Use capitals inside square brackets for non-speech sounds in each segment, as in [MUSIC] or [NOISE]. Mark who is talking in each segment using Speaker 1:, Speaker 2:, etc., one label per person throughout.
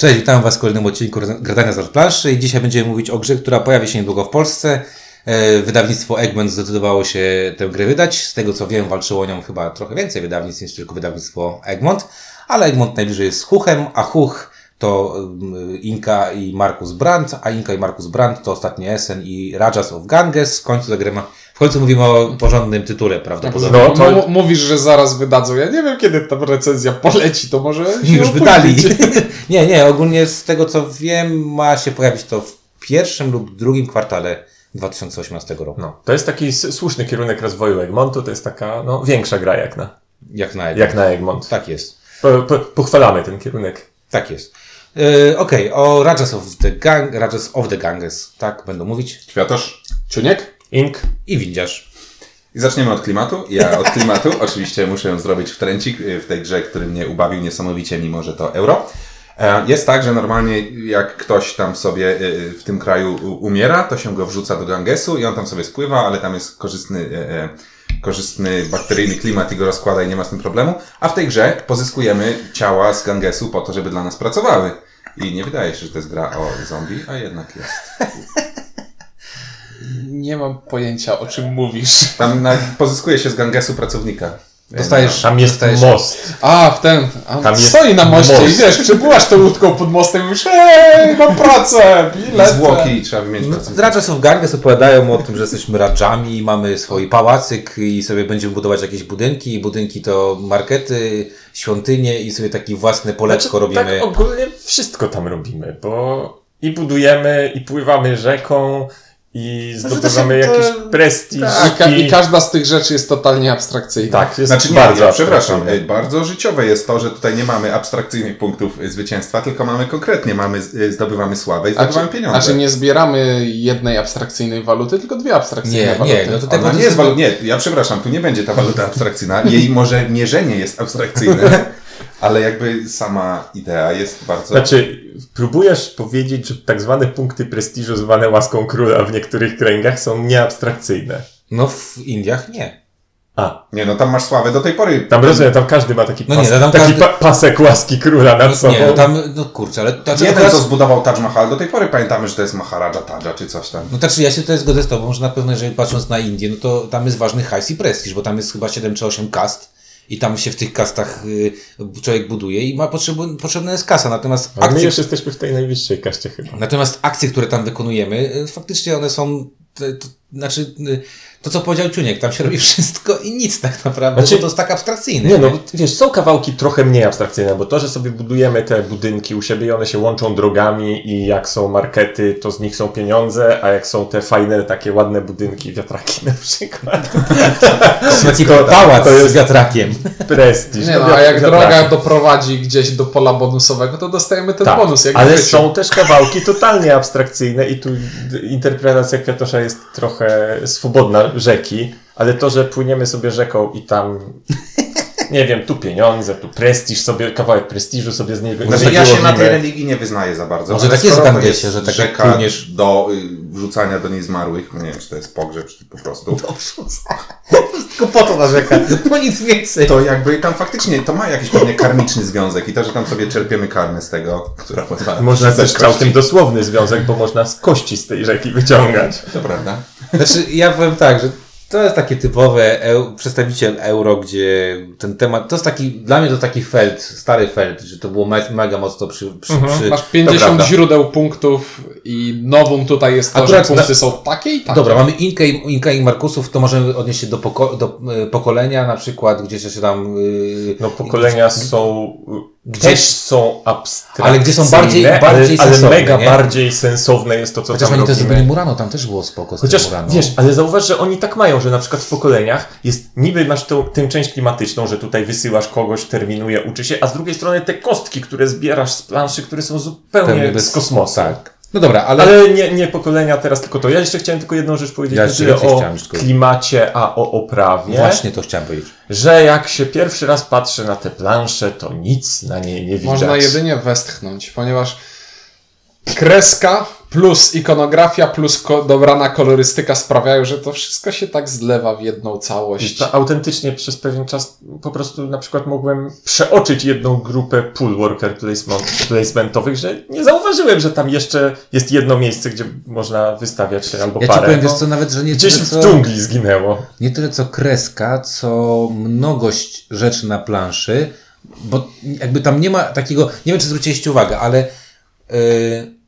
Speaker 1: Cześć, witam Was w kolejnym odcinku Gradania z planszy i dzisiaj będziemy mówić o grze, która pojawi się niedługo w Polsce. E, Wydawnictwo Egmont zdecydowało się tę grę wydać. Z tego co wiem, walczyło o nią chyba trochę więcej wydawnictw niż tylko wydawnictwo Egmont, ale Egmont najbliżej jest Huchem, a Huch to mm, Inka i Markus Brandt, a Inka i Markus Brandt to ostatnie Essen i Rajas of Ganges. W końcu ta końcu mówimy o porządnym tytule prawdopodobnie.
Speaker 2: No, to... M- mówisz, że zaraz wydadzą. Ja nie wiem, kiedy ta recenzja poleci, to może. [LAUGHS]
Speaker 1: Już wydali. [LAUGHS] [LAUGHS] nie, nie, ogólnie z tego co wiem, ma się pojawić to w pierwszym lub drugim kwartale 2018 roku.
Speaker 3: No, to jest taki słuszny kierunek rozwoju Egmontu, to jest taka no, większa gra jak na,
Speaker 1: jak na
Speaker 3: Egmont. Jak na Egmont.
Speaker 1: Tak jest.
Speaker 3: Po, po, pochwalamy ten kierunek.
Speaker 1: Tak jest. Yy, Okej, okay, o Rajas of the Gang, Rajas of the Ganges, tak będą mówić.
Speaker 2: Kwiatosz, Czuniek,
Speaker 3: Ink
Speaker 1: i Windziarz.
Speaker 4: I zaczniemy od klimatu. Ja od klimatu [LAUGHS] oczywiście muszę zrobić wtręcik y, w tej grze, który mnie ubawił niesamowicie, mimo że to euro. E, jest tak, że normalnie jak ktoś tam sobie y, y, w tym kraju umiera, to się go wrzuca do Gangesu i on tam sobie spływa, ale tam jest korzystny, e, e, korzystny bakteryjny klimat i go rozkłada i nie ma z tym problemu. A w tej grze pozyskujemy ciała z Gangesu po to, żeby dla nas pracowały. I nie wydaje się, że to jest gra o zombie, a jednak jest. [LAUGHS]
Speaker 2: Nie mam pojęcia, o czym mówisz.
Speaker 4: Tam na, pozyskuje się z Gangesu pracownika.
Speaker 3: Dostajesz, tam jest dostajesz. most.
Speaker 2: A, w ten. A, tam stoi na moście most. i wiesz, przepływasz tą łódką pod mostem i mówisz, hej, mam pracę, bilet.
Speaker 4: Zwłoki trzeba wymienić no,
Speaker 1: Raja są w Ganges opowiadają o tym, że jesteśmy radżami, mamy swój pałacyk i sobie będziemy budować jakieś budynki. Budynki to markety, świątynie i sobie taki własne poleczko znaczy, robimy.
Speaker 3: Tak ogólnie wszystko tam robimy, bo i budujemy, i pływamy rzeką, i znaczy, zdobywamy jakiś prestiż.
Speaker 2: Tak, i... i... każda z tych rzeczy jest totalnie abstrakcyjna.
Speaker 4: Tak, jest znaczy, bardzo nie, przepraszam, bardzo życiowe jest to, że tutaj nie mamy abstrakcyjnych punktów zwycięstwa, tylko mamy konkretnie, mamy, zdobywamy sławę i zdobywamy
Speaker 2: znaczy,
Speaker 4: pieniądze.
Speaker 2: Znaczy nie zbieramy jednej abstrakcyjnej waluty, tylko dwie abstrakcyjne
Speaker 1: nie,
Speaker 2: waluty.
Speaker 1: Nie, no
Speaker 4: to Ona nie jest waluta, nie, ja przepraszam, tu nie będzie ta waluta abstrakcyjna, jej [LAUGHS] może mierzenie jest abstrakcyjne, [LAUGHS] ale jakby sama idea jest bardzo...
Speaker 3: Znaczy, próbujesz powiedzieć, że tak zwane punkty prestiżu zwane łaską króla w niektórych kręgach są nieabstrakcyjne.
Speaker 1: No w Indiach nie.
Speaker 3: A.
Speaker 4: Nie, no tam masz sławę do tej pory.
Speaker 3: Tam rozumiem, tam każdy ma taki, no pas, nie, no taki każdy... pa pasek łaski króla nad
Speaker 1: no,
Speaker 3: sobą.
Speaker 1: Nie, no tam, no kurczę, ale...
Speaker 4: Znaczy, Jeden, teraz... co zbudował Taj Mahal, do tej pory pamiętamy, że to jest Maharaja Taja, czy coś tam.
Speaker 1: No tak, czy ja się tutaj zgodzę z tobą, że na pewno, jeżeli patrząc na Indię, no to tam jest ważny hajs i prestiż, bo tam jest chyba 7 czy 8 kast i tam się w tych kastach y, człowiek buduje i ma potrzebna, potrzebna jest kasa. Natomiast
Speaker 3: akcje, my już jesteśmy w tej najwyższej kaście chyba.
Speaker 1: Natomiast akcje, które tam wykonujemy, y, faktycznie one są, to, to, znaczy y, to, co powiedział Ciuniek, tam się robi wszystko i nic tak naprawdę, znaczy, bo to jest tak abstrakcyjne.
Speaker 3: Nie, no wiesz, są kawałki trochę mniej abstrakcyjne, bo to, że sobie budujemy te budynki u siebie i one się łączą drogami i jak są markety, to z nich są pieniądze, a jak są te fajne, takie ładne budynki, wiatraki na przykład.
Speaker 1: Taki [LAUGHS] pałac to jest z wiatrakiem.
Speaker 3: Prestiż.
Speaker 2: Nie, no, no a jak droga doprowadzi gdzieś do pola bonusowego, to dostajemy ten tak, bonus. Jak
Speaker 3: ale są też kawałki totalnie abstrakcyjne i tu interpretacja Kwiatosza jest trochę swobodna, rzeki, ale to, że płyniemy sobie rzeką i tam [LAUGHS] nie wiem, tu pieniądze, tu prestiż sobie, kawałek prestiżu sobie z niego
Speaker 4: Znaczy ja się na tej religii nie wyznaję za bardzo.
Speaker 1: Może tak jest w Gangesie, że tak rzeka płyniesz...
Speaker 4: do y, wrzucania do niej zmarłych, nie wiem, czy to jest pogrzeb, czy po prostu. [LAUGHS]
Speaker 1: Do Tylko po to narzeka, po nic więcej.
Speaker 4: To jakby tam faktycznie, to ma jakiś pewnie karmiczny związek i to, że tam sobie czerpiemy karmy z tego, która pozwala...
Speaker 3: Można też całkiem dosłowny związek, bo można z kości z tej rzeki wyciągać.
Speaker 4: To prawda.
Speaker 1: Znaczy, ja powiem tak, że to jest takie typowe eu, przedstawiciel euro, gdzie ten temat, to jest taki, dla mnie to taki felt, stary felt, że to było me, mega mocno przy, przy, mhm. przy
Speaker 2: Masz 50 źródeł punktów i nową tutaj jest to, Akurat że punkty na... są takie i takie.
Speaker 1: Dobra, mamy Inkę i, Inkę i Markusów, to możemy odnieść się do, poko, do e, pokolenia na przykład, gdzie się tam...
Speaker 3: Yy, no pokolenia są Gdzieś są abstrakcyjne,
Speaker 1: ale gdzie są bardziej, bardziej
Speaker 3: ale, ale mega nie? bardziej sensowne jest to, co
Speaker 1: Chociaż
Speaker 3: tam
Speaker 1: oni robimy. też zrobili Murano, tam też było spoko z
Speaker 3: Chociaż, wiesz, ale zauważ, że oni tak mają, że na przykład w pokoleniach jest, niby masz tą, tę część klimatyczną, że tutaj wysyłasz kogoś, terminuje, uczy się, a z drugiej strony te kostki, które zbierasz z planszy, które są zupełnie bez, z kosmosu. Tak.
Speaker 1: No dobra, ale...
Speaker 3: Ale nie, nie pokolenia teraz, tylko to. Ja jeszcze chciałem tylko jedną rzecz powiedzieć, ja nie tyle o klimacie, a o oprawie.
Speaker 1: Właśnie to chciałem powiedzieć.
Speaker 3: Że jak się pierwszy raz patrzy na te plansze, to nic na niej nie widać.
Speaker 2: Można jedynie westchnąć, ponieważ kreska plus ikonografia plus ko- dobrana kolorystyka sprawiają, że to wszystko się tak zlewa w jedną całość.
Speaker 3: To autentycznie przez pewien czas po prostu na przykład mogłem przeoczyć jedną grupę pool worker placement, placementowych, że nie zauważyłem, że tam jeszcze jest jedno miejsce, gdzie można wystawiać albo
Speaker 1: Ja ci
Speaker 3: parę.
Speaker 1: powiem, wiesz co, nawet, że nie
Speaker 3: Gdzieś
Speaker 1: tyle,
Speaker 3: w
Speaker 1: co,
Speaker 3: dżungli zginęło.
Speaker 1: nie tyle co kreska, co mnogość rzeczy na planszy, bo jakby tam nie ma takiego, nie wiem czy zwróciliście uwagę, ale yy,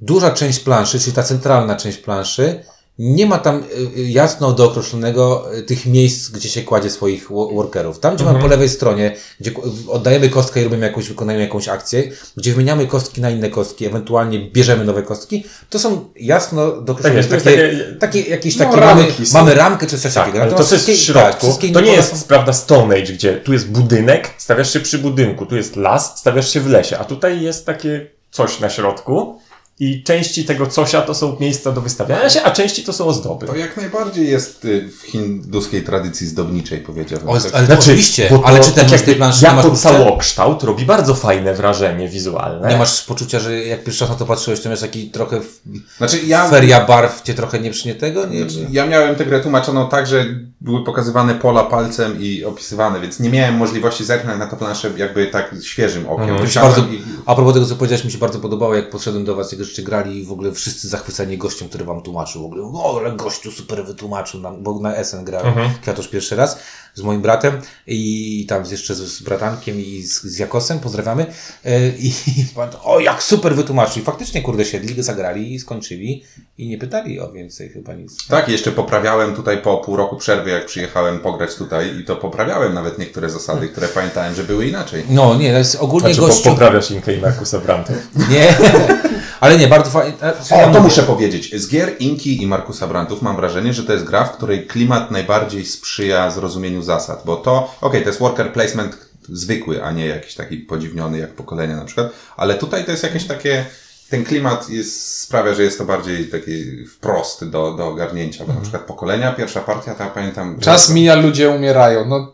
Speaker 1: duża część planszy, czyli ta centralna część planszy, nie ma tam y, y, jasno dookreślonego y, tych miejsc, gdzie się kładzie swoich wo- workerów. Tam, gdzie mamy po lewej stronie, gdzie oddajemy kostkę i robimy jakąś, wykonujemy jakąś akcję, gdzie wymieniamy kostki na inne kostki, ewentualnie bierzemy nowe kostki, to są jasno dookreślone
Speaker 3: Tak
Speaker 1: takie,
Speaker 3: takie-
Speaker 1: takie, jakieś
Speaker 2: No,
Speaker 1: takie, mamy, mamy ramkę czy coś
Speaker 3: Tak,
Speaker 1: takiego.
Speaker 3: ale to, jest w
Speaker 1: tak,
Speaker 3: środku,
Speaker 1: wszystkie
Speaker 3: to nie jest,
Speaker 1: są-
Speaker 3: prawda, Stone Age, gdzie tu jest budynek, stawiasz się przy budynku, tu jest las, stawiasz się w lesie, a tutaj jest takie coś na środku i części tego cosia to są miejsca do wystawiania się, a części to są ozdoby.
Speaker 4: To jak najbardziej jest y, w hinduskiej tradycji zdobniczej, powiedziałbym.
Speaker 1: O,
Speaker 4: Tak.
Speaker 1: ale
Speaker 3: Znaczy,
Speaker 1: oczywiście,
Speaker 3: to
Speaker 1: ale czy
Speaker 3: tak
Speaker 1: ten
Speaker 3: jakby
Speaker 1: tej planszy nie masz
Speaker 3: Jako
Speaker 1: poczucia?
Speaker 3: całokształt robi bardzo fajne wrażenie wizualne.
Speaker 1: Nie masz poczucia, że jak pierwszy raz na to patrzyłeś, to miałeś taki trochę w-
Speaker 4: Znaczy ja,
Speaker 1: feria barw cię trochę nie przynie tego? Nie,
Speaker 4: Znaczy, ja miałem tę grę tłumaczoną tak, że były pokazywane pola palcem i opisywane, więc nie miałem możliwości zerknąć na tę planszę jakby tak świeżym okiem. Usiadłem
Speaker 1: bardzo,
Speaker 4: i-
Speaker 1: a propos tego, co powiedziałeś, mi się bardzo podobało, jak podszedłem do was, jak żeście grali w ogóle wszyscy zachwyceni gościem, który wam tłumaczył. W ogóle, o, ale gościu super wytłumaczył nam, bo na SN grałem Kwiatusz pierwszy raz z moim bratem i tam jeszcze z, z bratankiem i z, z Jakosem, pozdrawiamy. E, I, [LAUGHS] i o, jak super wytłumaczył. Faktycznie, kurde, siedli, zagrali i skończyli i nie pytali o więcej chyba nic.
Speaker 4: Tak, jeszcze poprawiałem tutaj po pół roku przerwy, jak przyjechałem pograć tutaj i to poprawiałem nawet niektóre zasady, które pamiętałem, że były inaczej.
Speaker 1: No, nie, to jest ogólnie
Speaker 3: Znaczy,
Speaker 1: gościu...
Speaker 3: poprawiasz Inkę i Markusa Brantów. [LAUGHS]
Speaker 1: Nie, [LAUGHS] ale nie, bardzo fajnie.
Speaker 4: O, to muszę powiedzieć. Z gier Inki i Markusa Brantów mam wrażenie, że to jest gra, w której klimat najbardziej sprzyja zrozumieniu zasad, bo to, okej, to jest worker placement zwykły, a nie jakiś taki podziwniony jak pokolenia na przykład, ale tutaj to jest jakieś takie, ten klimat jest, sprawia, że jest to bardziej taki wprost do, do ogarnięcia, bo na przykład pokolenia, pierwsza partia, to ja pamiętam...
Speaker 2: Czas mija, ludzie umierają. No,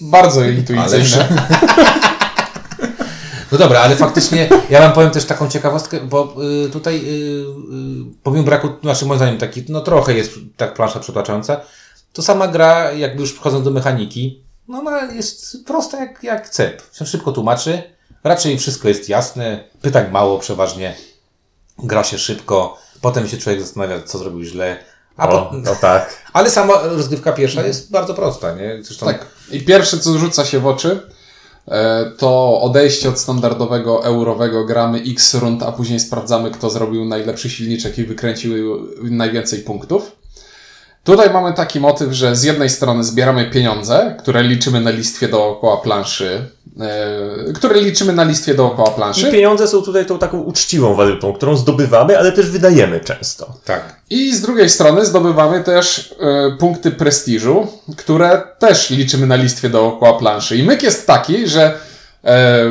Speaker 2: bardzo intuicyjne. [LAUGHS] [LAUGHS]
Speaker 1: No dobra, ale faktycznie ja wam powiem też taką ciekawostkę, bo y, tutaj y, y, pomimo braku, znaczy moim zdaniem taki, no trochę jest tak plansza przytłaczająca, to sama gra, jakby już wchodząc do mechaniki, no ona jest prosta jak, jak cep. Się szybko tłumaczy, raczej wszystko jest jasne, pytań mało przeważnie, gra się szybko, potem się człowiek zastanawia, co zrobił źle, a
Speaker 3: O,
Speaker 1: po,
Speaker 3: no tak. [LAUGHS]
Speaker 1: ale sama rozgrywka pierwsza jest bardzo prosta, nie? Zresztą
Speaker 2: Tak. I pierwsze, co rzuca się w oczy, e, to odejście od standardowego eurowego gramy x rund, a później sprawdzamy, kto zrobił najlepszy silniczek i wykręcił najwięcej punktów. Tutaj mamy taki motyw, że z jednej strony zbieramy pieniądze, które liczymy na listwie dookoła planszy, e, które liczymy na listwie dookoła
Speaker 3: I
Speaker 2: planszy.
Speaker 3: pieniądze są tutaj tą taką uczciwą walutą, którą zdobywamy, ale też wydajemy często.
Speaker 1: tak.
Speaker 2: I z drugiej strony zdobywamy też e, punkty prestiżu, które też liczymy na listwie dookoła planszy. I myk jest taki, że e,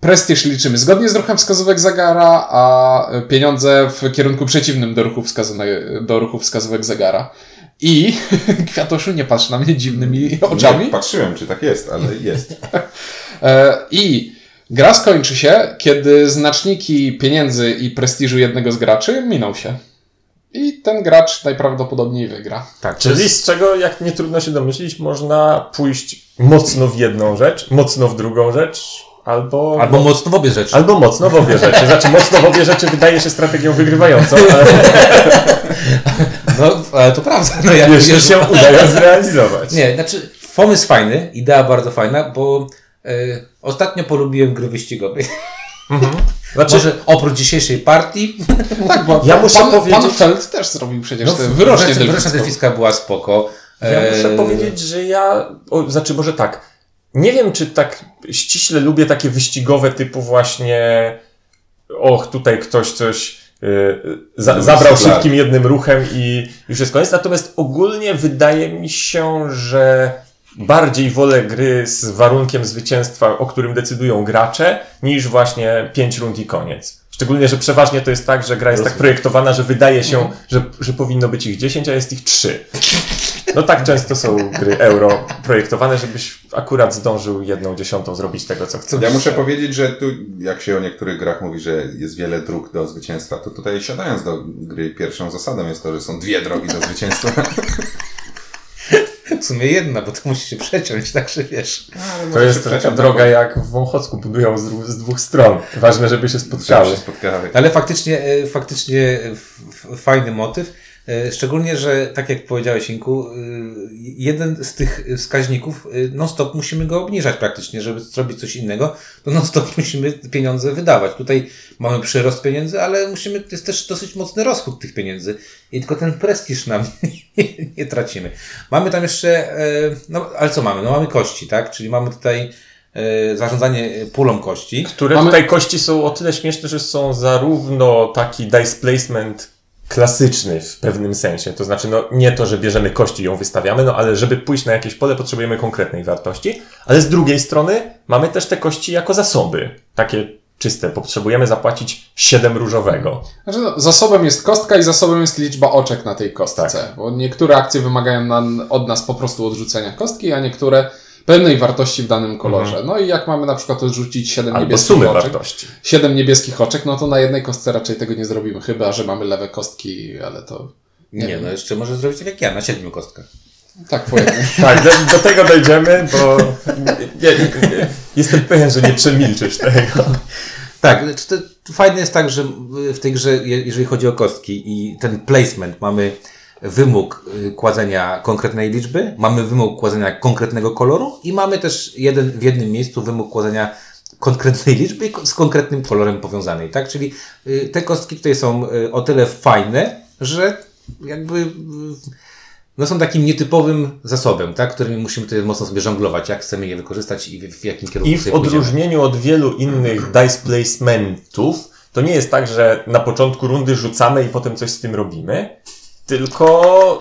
Speaker 2: prestiż liczymy zgodnie z ruchem wskazówek zegara, a pieniądze w kierunku przeciwnym do ruchu, wskazane, do ruchu wskazówek zegara. I [LAUGHS] Kwiatoszu, nie patrz na mnie dziwnymi oczami.
Speaker 4: Nie, patrzyłem, czy tak jest, ale jest. [LAUGHS]
Speaker 2: E, I gra skończy się, kiedy znaczniki pieniędzy i prestiżu jednego z graczy miną się. I ten gracz najprawdopodobniej wygra.
Speaker 1: tak.
Speaker 3: Czyli z czego, jak nie trudno się domyślić, można pójść mocno w jedną rzecz, mocno w drugą rzecz, albo...
Speaker 1: Albo mocno w obie rzeczy.
Speaker 3: Albo mocno w obie rzeczy. Znaczy, mocno w obie rzeczy wydaje się strategią wygrywającą, ale [LAUGHS]
Speaker 1: ale to prawda. No, jak
Speaker 3: jeśli
Speaker 1: wiesz,
Speaker 3: się uda ją zrealizować.
Speaker 1: Nie, znaczy pomysł fajny, idea bardzo fajna, bo e, ostatnio polubiłem gry wyścigowe. [LAUGHS]
Speaker 3: Znaczy,
Speaker 1: Może oprócz dzisiejszej partii, [LAUGHS]
Speaker 2: Tak, bo
Speaker 3: Ja muszę
Speaker 2: pan,
Speaker 3: powiedzieć-
Speaker 2: pan Feld też zrobił przecież
Speaker 1: no,
Speaker 2: tę delficką.
Speaker 1: delficka była spoko.
Speaker 3: Ja
Speaker 1: E,
Speaker 3: muszę powiedzieć, że ja, o, znaczy może tak, nie wiem, czy tak ściśle lubię takie wyścigowe typu właśnie, och, tutaj ktoś coś y, za,
Speaker 4: No,
Speaker 3: zabrał
Speaker 4: szuflad.
Speaker 3: szybkim jednym ruchem i już jest koniec. Natomiast ogólnie wydaje mi się, że bardziej wolę gry z warunkiem zwycięstwa, o którym decydują gracze, niż właśnie 5 rund i koniec. Szczególnie, że przeważnie to jest tak, że gra jest tak projektowana, że wydaje się, że, że powinno być ich 10, a jest ich 3. No tak często są gry euro projektowane, żebyś akurat zdążył jedną dziesiątą zrobić tego, co chcesz.
Speaker 4: Ja muszę powiedzieć, że tu, jak się o niektórych grach mówi, że jest wiele dróg do zwycięstwa, to tutaj siadając do gry, pierwszą zasadą jest to, że są dwie drogi do zwycięstwa.
Speaker 1: W sumie jedna, bo to musi się przeciąć, także wiesz.
Speaker 3: To jest taka droga jak w Wąchocku budują z, z dwóch stron. Ważne, żeby się spotkały.
Speaker 4: się spotkały.
Speaker 1: Ale faktycznie, e, faktycznie f- fajny motyw. E, Szczególnie, że tak jak powiedziałeś, Inku, e, jeden z tych wskaźników, e, non-stop musimy go obniżać praktycznie, żeby zrobić coś innego, to non-stop [LAUGHS] musimy pieniądze wydawać. Tutaj mamy przyrost pieniędzy, ale musimy, to jest też dosyć mocny rozchód tych pieniędzy i tylko ten prestiż nam nie, [LAUGHS] nie tracimy. Mamy tam jeszcze, no ale co mamy? No mamy kości, tak? Czyli mamy tutaj zarządzanie pulą kości.
Speaker 3: Które
Speaker 2: Mamy-
Speaker 3: tutaj kości są o tyle śmieszne, że są zarówno taki dice placement klasyczny w pewnym sensie. To znaczy, no nie to, że bierzemy kości i ją wystawiamy, no ale żeby pójść na jakieś pole, potrzebujemy konkretnej wartości. Ale z drugiej strony mamy też te kości jako zasoby. Takie czyste. Potrzebujemy zapłacić 7 różowego.
Speaker 2: Znaczy, no, zasobem jest kostka i zasobem jest liczba oczek na tej kostce. Bo niektóre akcje wymagają nam, od nas po prostu odrzucenia kostki, a niektóre pewnej wartości w danym kolorze. No i jak mamy na przykład odrzucić 7
Speaker 3: Albo
Speaker 2: niebieskich
Speaker 3: sumy
Speaker 2: oczek,
Speaker 3: wartości.
Speaker 2: 7 niebieskich oczek, no to na jednej kostce raczej tego nie zrobimy, chyba że mamy lewe kostki, ale to
Speaker 1: Nie,
Speaker 2: wiem.
Speaker 1: no jeszcze może zrobić tak jak ja, na siedmiu kostkach.
Speaker 2: tak po jednej. [LAUGHS]
Speaker 3: Tak, do, do tego dojdziemy, bo nie, nie, jestem pewien, że nie przemilczysz tego.
Speaker 1: Tak, znaczy to, to fajne jest tak, że w tej grze, je- jeżeli chodzi o kostki i ten placement, mamy wymóg y, kładzenia konkretnej liczby, mamy wymóg kładzenia konkretnego koloru i mamy też jeden, w jednym miejscu wymóg kładzenia konkretnej liczby z konkretnym kolorem powiązanej, tak? Czyli y, te kostki tutaj są y, o tyle fajne, że jakby no są takim nietypowym zasobem, tak? Którymi musimy tutaj mocno sobie żonglować, jak chcemy je wykorzystać i w, jakim kierunku
Speaker 3: I w odróżnieniu od wielu innych [CLEARS THROAT] dice placementów, to nie jest tak, że na początku rundy rzucamy i potem coś z tym robimy, tylko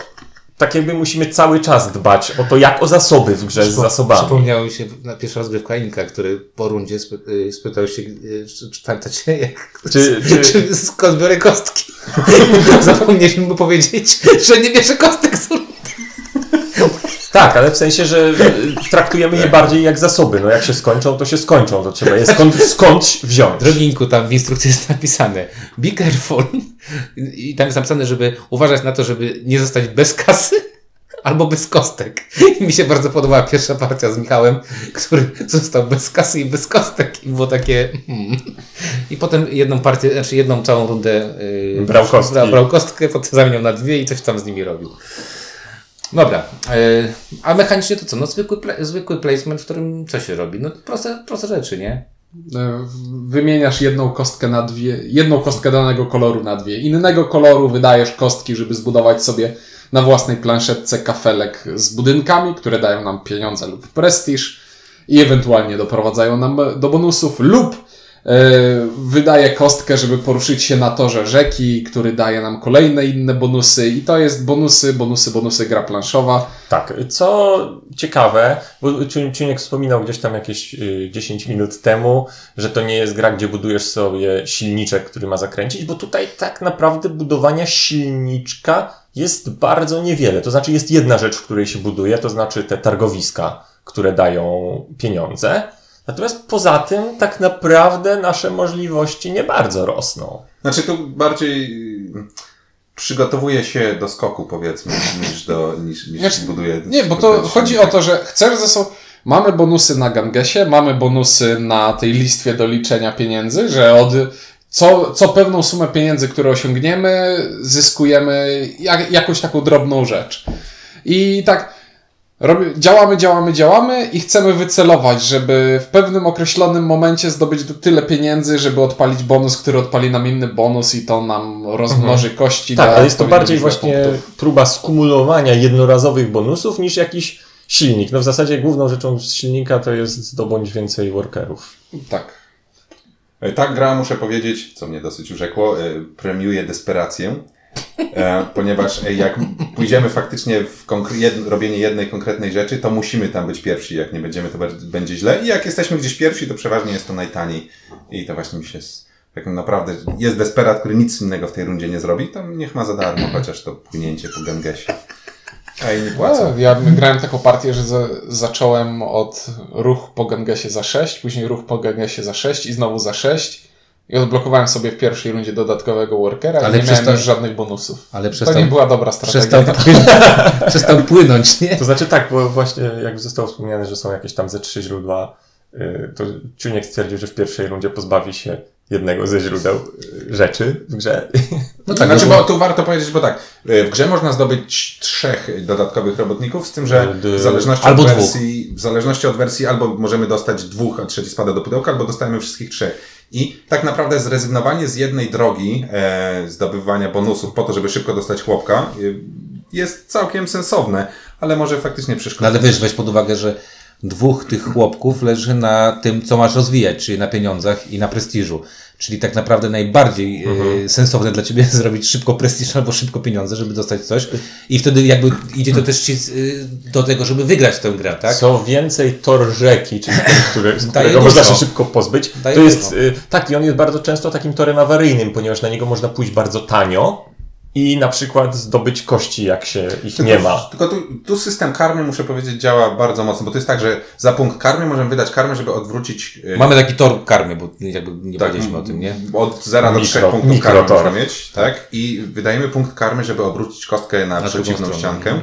Speaker 3: tak jakby musimy cały czas dbać o to, jak o zasoby w grze z
Speaker 1: Przypo-
Speaker 3: zasobami.
Speaker 1: Przypomniało mi się na pierwszy raz grywka Inka, który po rundzie spy, y, spytał się, czy, czy pamiętacie, jak, [LAUGHS]
Speaker 3: Czy-
Speaker 1: czy,
Speaker 3: czy-
Speaker 1: skąd biorę kostki. [LAUGHS] Zapomnieliśmy mu powiedzieć, że nie bierze kostek z rundy.
Speaker 3: Tak, ale w sensie, że traktujemy je bardziej jak zasoby. No jak się skończą, to się skończą. To trzeba je skąd, skądś wziąć.
Speaker 1: Drogi Inku, tam w instrukcji jest napisane be careful i tam jest napisane, żeby uważać na to, żeby nie zostać bez kasy albo bez kostek. I mi się bardzo podobała pierwsza partia z Michałem, który został bez kasy i bez kostek i było takie hmm. I potem jedną partię, znaczy jedną całą rundę yy,
Speaker 3: Brał kostki.
Speaker 1: Brał kostkę, potem zamieniał na dwie i coś tam z nimi robił. Dobra, yy, a mechanicznie to co? No zwykły, zwykły placement, w którym co się robi? No proste, proste rzeczy, nie?
Speaker 2: E, Wymieniasz jedną kostkę na dwie, jedną kostkę danego koloru na dwie. Innego koloru wydajesz kostki, żeby zbudować sobie na własnej planszetce kafelek z budynkami, które dają nam pieniądze lub prestiż i ewentualnie doprowadzają nam do bonusów lub e, wydaje kostkę, żeby poruszyć się na torze rzeki, który daje nam kolejne inne bonusy i to jest bonusy, bonusy, bonusy gra planszowa.
Speaker 3: Tak, co ciekawe, bo Ciu- Ciuniek wspominał gdzieś tam jakieś y, 10 minut temu, że to nie jest gra, gdzie budujesz sobie silniczek, który ma zakręcić, bo tutaj tak naprawdę budowania silniczka jest bardzo niewiele. To znaczy jest jedna rzecz, w której się buduje, to znaczy te targowiska, które dają pieniądze. Natomiast poza tym tak naprawdę nasze możliwości nie bardzo rosną.
Speaker 4: Znaczy tu bardziej y, przygotowuje się do skoku, powiedzmy, niż do, niż, niż
Speaker 2: Znaczy,
Speaker 4: buduje.
Speaker 2: Nie, bo to chodzi o to, że chcesz ze sobą. Mamy bonusy na Gangesie, mamy bonusy na tej listwie do liczenia pieniędzy, że od co, co pewną sumę pieniędzy, które osiągniemy, zyskujemy jak, jakąś taką drobną rzecz. I tak robi, działamy, działamy, działamy i chcemy wycelować, żeby w pewnym określonym momencie zdobyć do tyle pieniędzy, żeby odpalić bonus, który odpali nam inny bonus i to nam rozmnoży kości.
Speaker 3: Tak, ale jest to bardziej właśnie
Speaker 2: punktów.
Speaker 3: próba skumulowania jednorazowych bonusów niż jakiś silnik. No w zasadzie główną rzeczą z silnika to jest zdobądź więcej workerów.
Speaker 2: Tak.
Speaker 4: E, Ta gra, muszę powiedzieć, co mnie dosyć urzekło, e, premiuje desperację, e, ponieważ e, jak pójdziemy faktycznie w jed- robienie jednej konkretnej rzeczy, to musimy tam być pierwsi. Jak nie będziemy, to będzie źle. I jak jesteśmy gdzieś pierwsi, to przeważnie jest to najtaniej. I to właśnie mi się... s- Jak naprawdę jest desperat, który nic innego w tej rundzie nie zrobi, to niech ma za darmo chociaż to płynięcie po Gangesie. A i nie płacą.
Speaker 2: No, ja grałem taką partię, że za, zacząłem od ruch po Gangesie za 6, później ruch po Gangesie za 6 i znowu za 6. I odblokowałem sobie w pierwszej rundzie dodatkowego workera,
Speaker 1: Ale
Speaker 2: nie
Speaker 1: przez
Speaker 2: miałem
Speaker 1: to-
Speaker 2: już żadnych bonusów.
Speaker 1: Ale
Speaker 2: To
Speaker 1: przestał,
Speaker 2: nie była dobra strategia.
Speaker 1: przestał, [LAUGHS] przestał płynąć, nie?
Speaker 5: To znaczy tak, bo właśnie jak zostało wspomniane, że są jakieś tam ze trzy źródła, y, to Ciuniek stwierdził, że w pierwszej rundzie pozbawi się jednego ze źródeł y, rzeczy w grze.
Speaker 1: No [LAUGHS] tak,
Speaker 4: Znaczy,
Speaker 1: no
Speaker 4: bo tu warto powiedzieć, bo tak, y, w grze można zdobyć trzech dodatkowych robotników, z tym, że w zależności,
Speaker 1: albo
Speaker 4: od
Speaker 1: dwóch.
Speaker 4: wersji, w zależności od wersji albo możemy dostać dwóch, a trzeci spada do pudełka, albo dostajemy wszystkich trzech. I tak naprawdę zrezygnowanie z jednej drogi e, zdobywania bonusów po to, żeby szybko dostać chłopka, y, jest całkiem sensowne, ale może faktycznie
Speaker 1: No
Speaker 4: przeszkodzić.
Speaker 1: ale wiesz, weź pod uwagę, że dwóch tych chłopków leży na tym, co masz rozwijać, czyli na pieniądzach i na prestiżu. Czyli tak naprawdę najbardziej e, sensowne dla ciebie [LAUGHS] zrobić szybko prestiż albo szybko pieniądze, żeby dostać coś. I wtedy jakby idzie to też ci, e, do tego, żeby wygrać tę grę, tak?
Speaker 5: Co więcej, tor rzeki, czyli ten, który, z [LAUGHS] którego można się szybko pozbyć,
Speaker 1: Daje
Speaker 5: to jest
Speaker 1: dużo.
Speaker 5: y, tak i on jest bardzo często takim torem awaryjnym, ponieważ na niego można pójść bardzo tanio i na przykład zdobyć kości, jak się ich nie ma.
Speaker 4: Tylko tu, tu system karmy, muszę powiedzieć, działa bardzo mocno, bo to jest tak, że za punkt karmy możemy wydać karmę, żeby odwrócić... y,
Speaker 1: Mamy taki tor karmy, bo jakby nie
Speaker 4: Tak,
Speaker 1: powiedzieliśmy o tym, nie?
Speaker 4: Od 0 do
Speaker 5: Mikro-
Speaker 4: 3 punktów
Speaker 5: mikro
Speaker 4: karmy
Speaker 5: tor.
Speaker 4: można mieć, tak? I wydajemy punkt karmy, żeby obrócić kostkę na,
Speaker 1: Na
Speaker 4: przeciwną ściankę.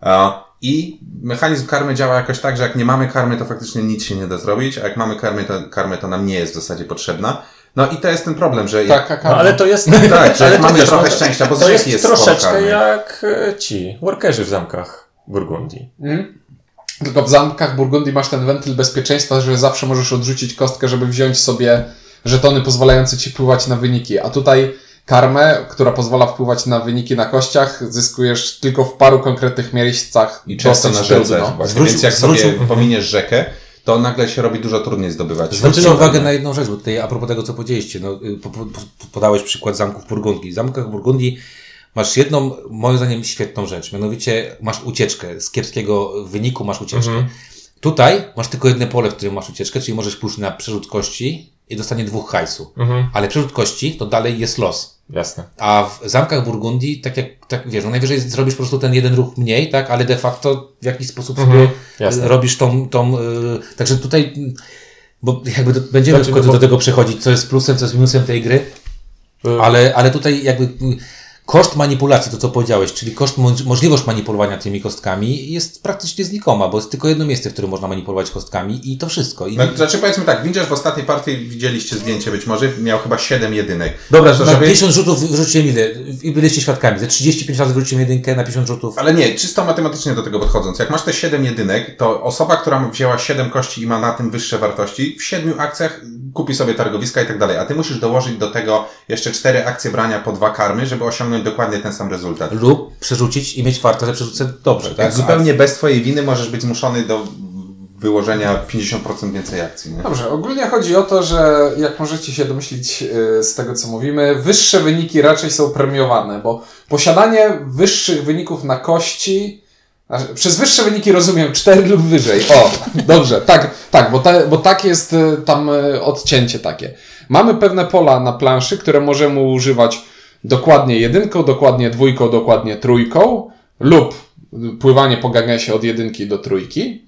Speaker 4: A, I mechanizm karmy działa jakoś tak, że jak nie mamy karmy, to faktycznie nic się nie da zrobić, a jak mamy karmy, to karmy to nam nie jest w zasadzie potrzebna. No i to jest ten problem, że jak,
Speaker 2: Tak,
Speaker 5: No, ale to jest. [LAUGHS]
Speaker 4: Tak, że
Speaker 5: ale
Speaker 4: jak
Speaker 5: to
Speaker 4: mamy
Speaker 5: wiesz,
Speaker 4: trochę
Speaker 5: no,
Speaker 4: szczęścia, bo
Speaker 5: to jest,
Speaker 4: jest
Speaker 5: troszeczkę jak e, ci workerzy w zamkach Burgundii.
Speaker 2: Mm. Tylko w zamkach Burgundii masz ten wentyl bezpieczeństwa, że zawsze możesz odrzucić kostkę, żeby wziąć sobie żetony pozwalające ci wpływać na wyniki. A tutaj karmę, która pozwala wpływać na wyniki na kościach, zyskujesz tylko w paru konkretnych miejscach.
Speaker 4: I często na rzece.
Speaker 1: Zwrócił-
Speaker 4: więc jak
Speaker 1: zwrócił-
Speaker 4: sobie pominiesz rzekę, to nagle się robi dużo trudniej zdobywać.
Speaker 1: Zwróćcie uwagę na jedną rzecz, bo tutaj a propos tego, co powiedzieliście, no, y, po, po, podałeś przykład zamków Burgundii. W zamkach Burgundii masz jedną, moim zdaniem, świetną rzecz, mianowicie masz ucieczkę. Z kiepskiego wyniku masz ucieczkę.
Speaker 5: Mhm.
Speaker 1: Tutaj masz tylko jedno pole, w którym masz ucieczkę, czyli możesz pójść na przerzut kości i dostanie dwóch hajsu.
Speaker 5: Mhm.
Speaker 1: Ale przerzut kości to dalej jest los.
Speaker 5: Jasne.
Speaker 1: A w zamkach Burgundii, tak jak, tak wiesz, no najwyżej zrobisz po prostu ten jeden ruch mniej, tak, ale de facto w jakiś sposób
Speaker 5: Mhm,
Speaker 1: sobie y, robisz tą, tą y, także tutaj, bo jakby do, będziemy
Speaker 5: Znaczy,
Speaker 1: końcu
Speaker 5: no
Speaker 1: do tego przechodzić, co jest plusem, co jest minusem tej gry,
Speaker 5: Y,
Speaker 1: ale, ale tutaj jakby koszt manipulacji, to co powiedziałeś, czyli koszt, mo- możliwość manipulowania tymi kostkami jest praktycznie znikoma, bo jest tylko jedno miejsce, w którym można manipulować kostkami i to wszystko. I,
Speaker 4: No, znaczy powiedzmy tak, Windziarz w ostatniej partii widzieliście zdjęcie być może, miał chyba 7 jedynek.
Speaker 1: Dobra,
Speaker 4: to
Speaker 1: na
Speaker 4: żeby...
Speaker 1: 50 rzutów wyrzuciłem ile? I byliście świadkami. Ze 35 razy wyrzuciłem jedynkę na 50 rzutów.
Speaker 4: Ale nie, czysto matematycznie do tego podchodząc. Jak masz te 7 jedynek, to osoba, która wzięła 7 kości i ma na tym wyższe wartości, w 7 akcjach kupi sobie targowiska i tak dalej. A ty musisz dołożyć do tego jeszcze 4 akcje brania po dwa karmy, żeby osiągnąć dokładnie ten sam rezultat.
Speaker 1: Lub przerzucić i mieć farta, że przerzucę dobrze, tak?
Speaker 4: Tak, zupełnie bez twojej winy możesz być zmuszony do wyłożenia 50% więcej akcji. Nie?
Speaker 2: Dobrze, ogólnie chodzi o to, że jak możecie się domyślić y, z tego, co mówimy, wyższe wyniki raczej są premiowane, bo posiadanie wyższych wyników na kości. Przez wyższe wyniki rozumiem 4 lub wyżej. O, dobrze, tak, tak, bo, ta, bo tak jest y, tam y, odcięcie takie. Mamy pewne pola na planszy, które możemy używać dokładnie jedynką, dokładnie dwójką, dokładnie trójką lub pływanie po gangesie od jedynki do trójki.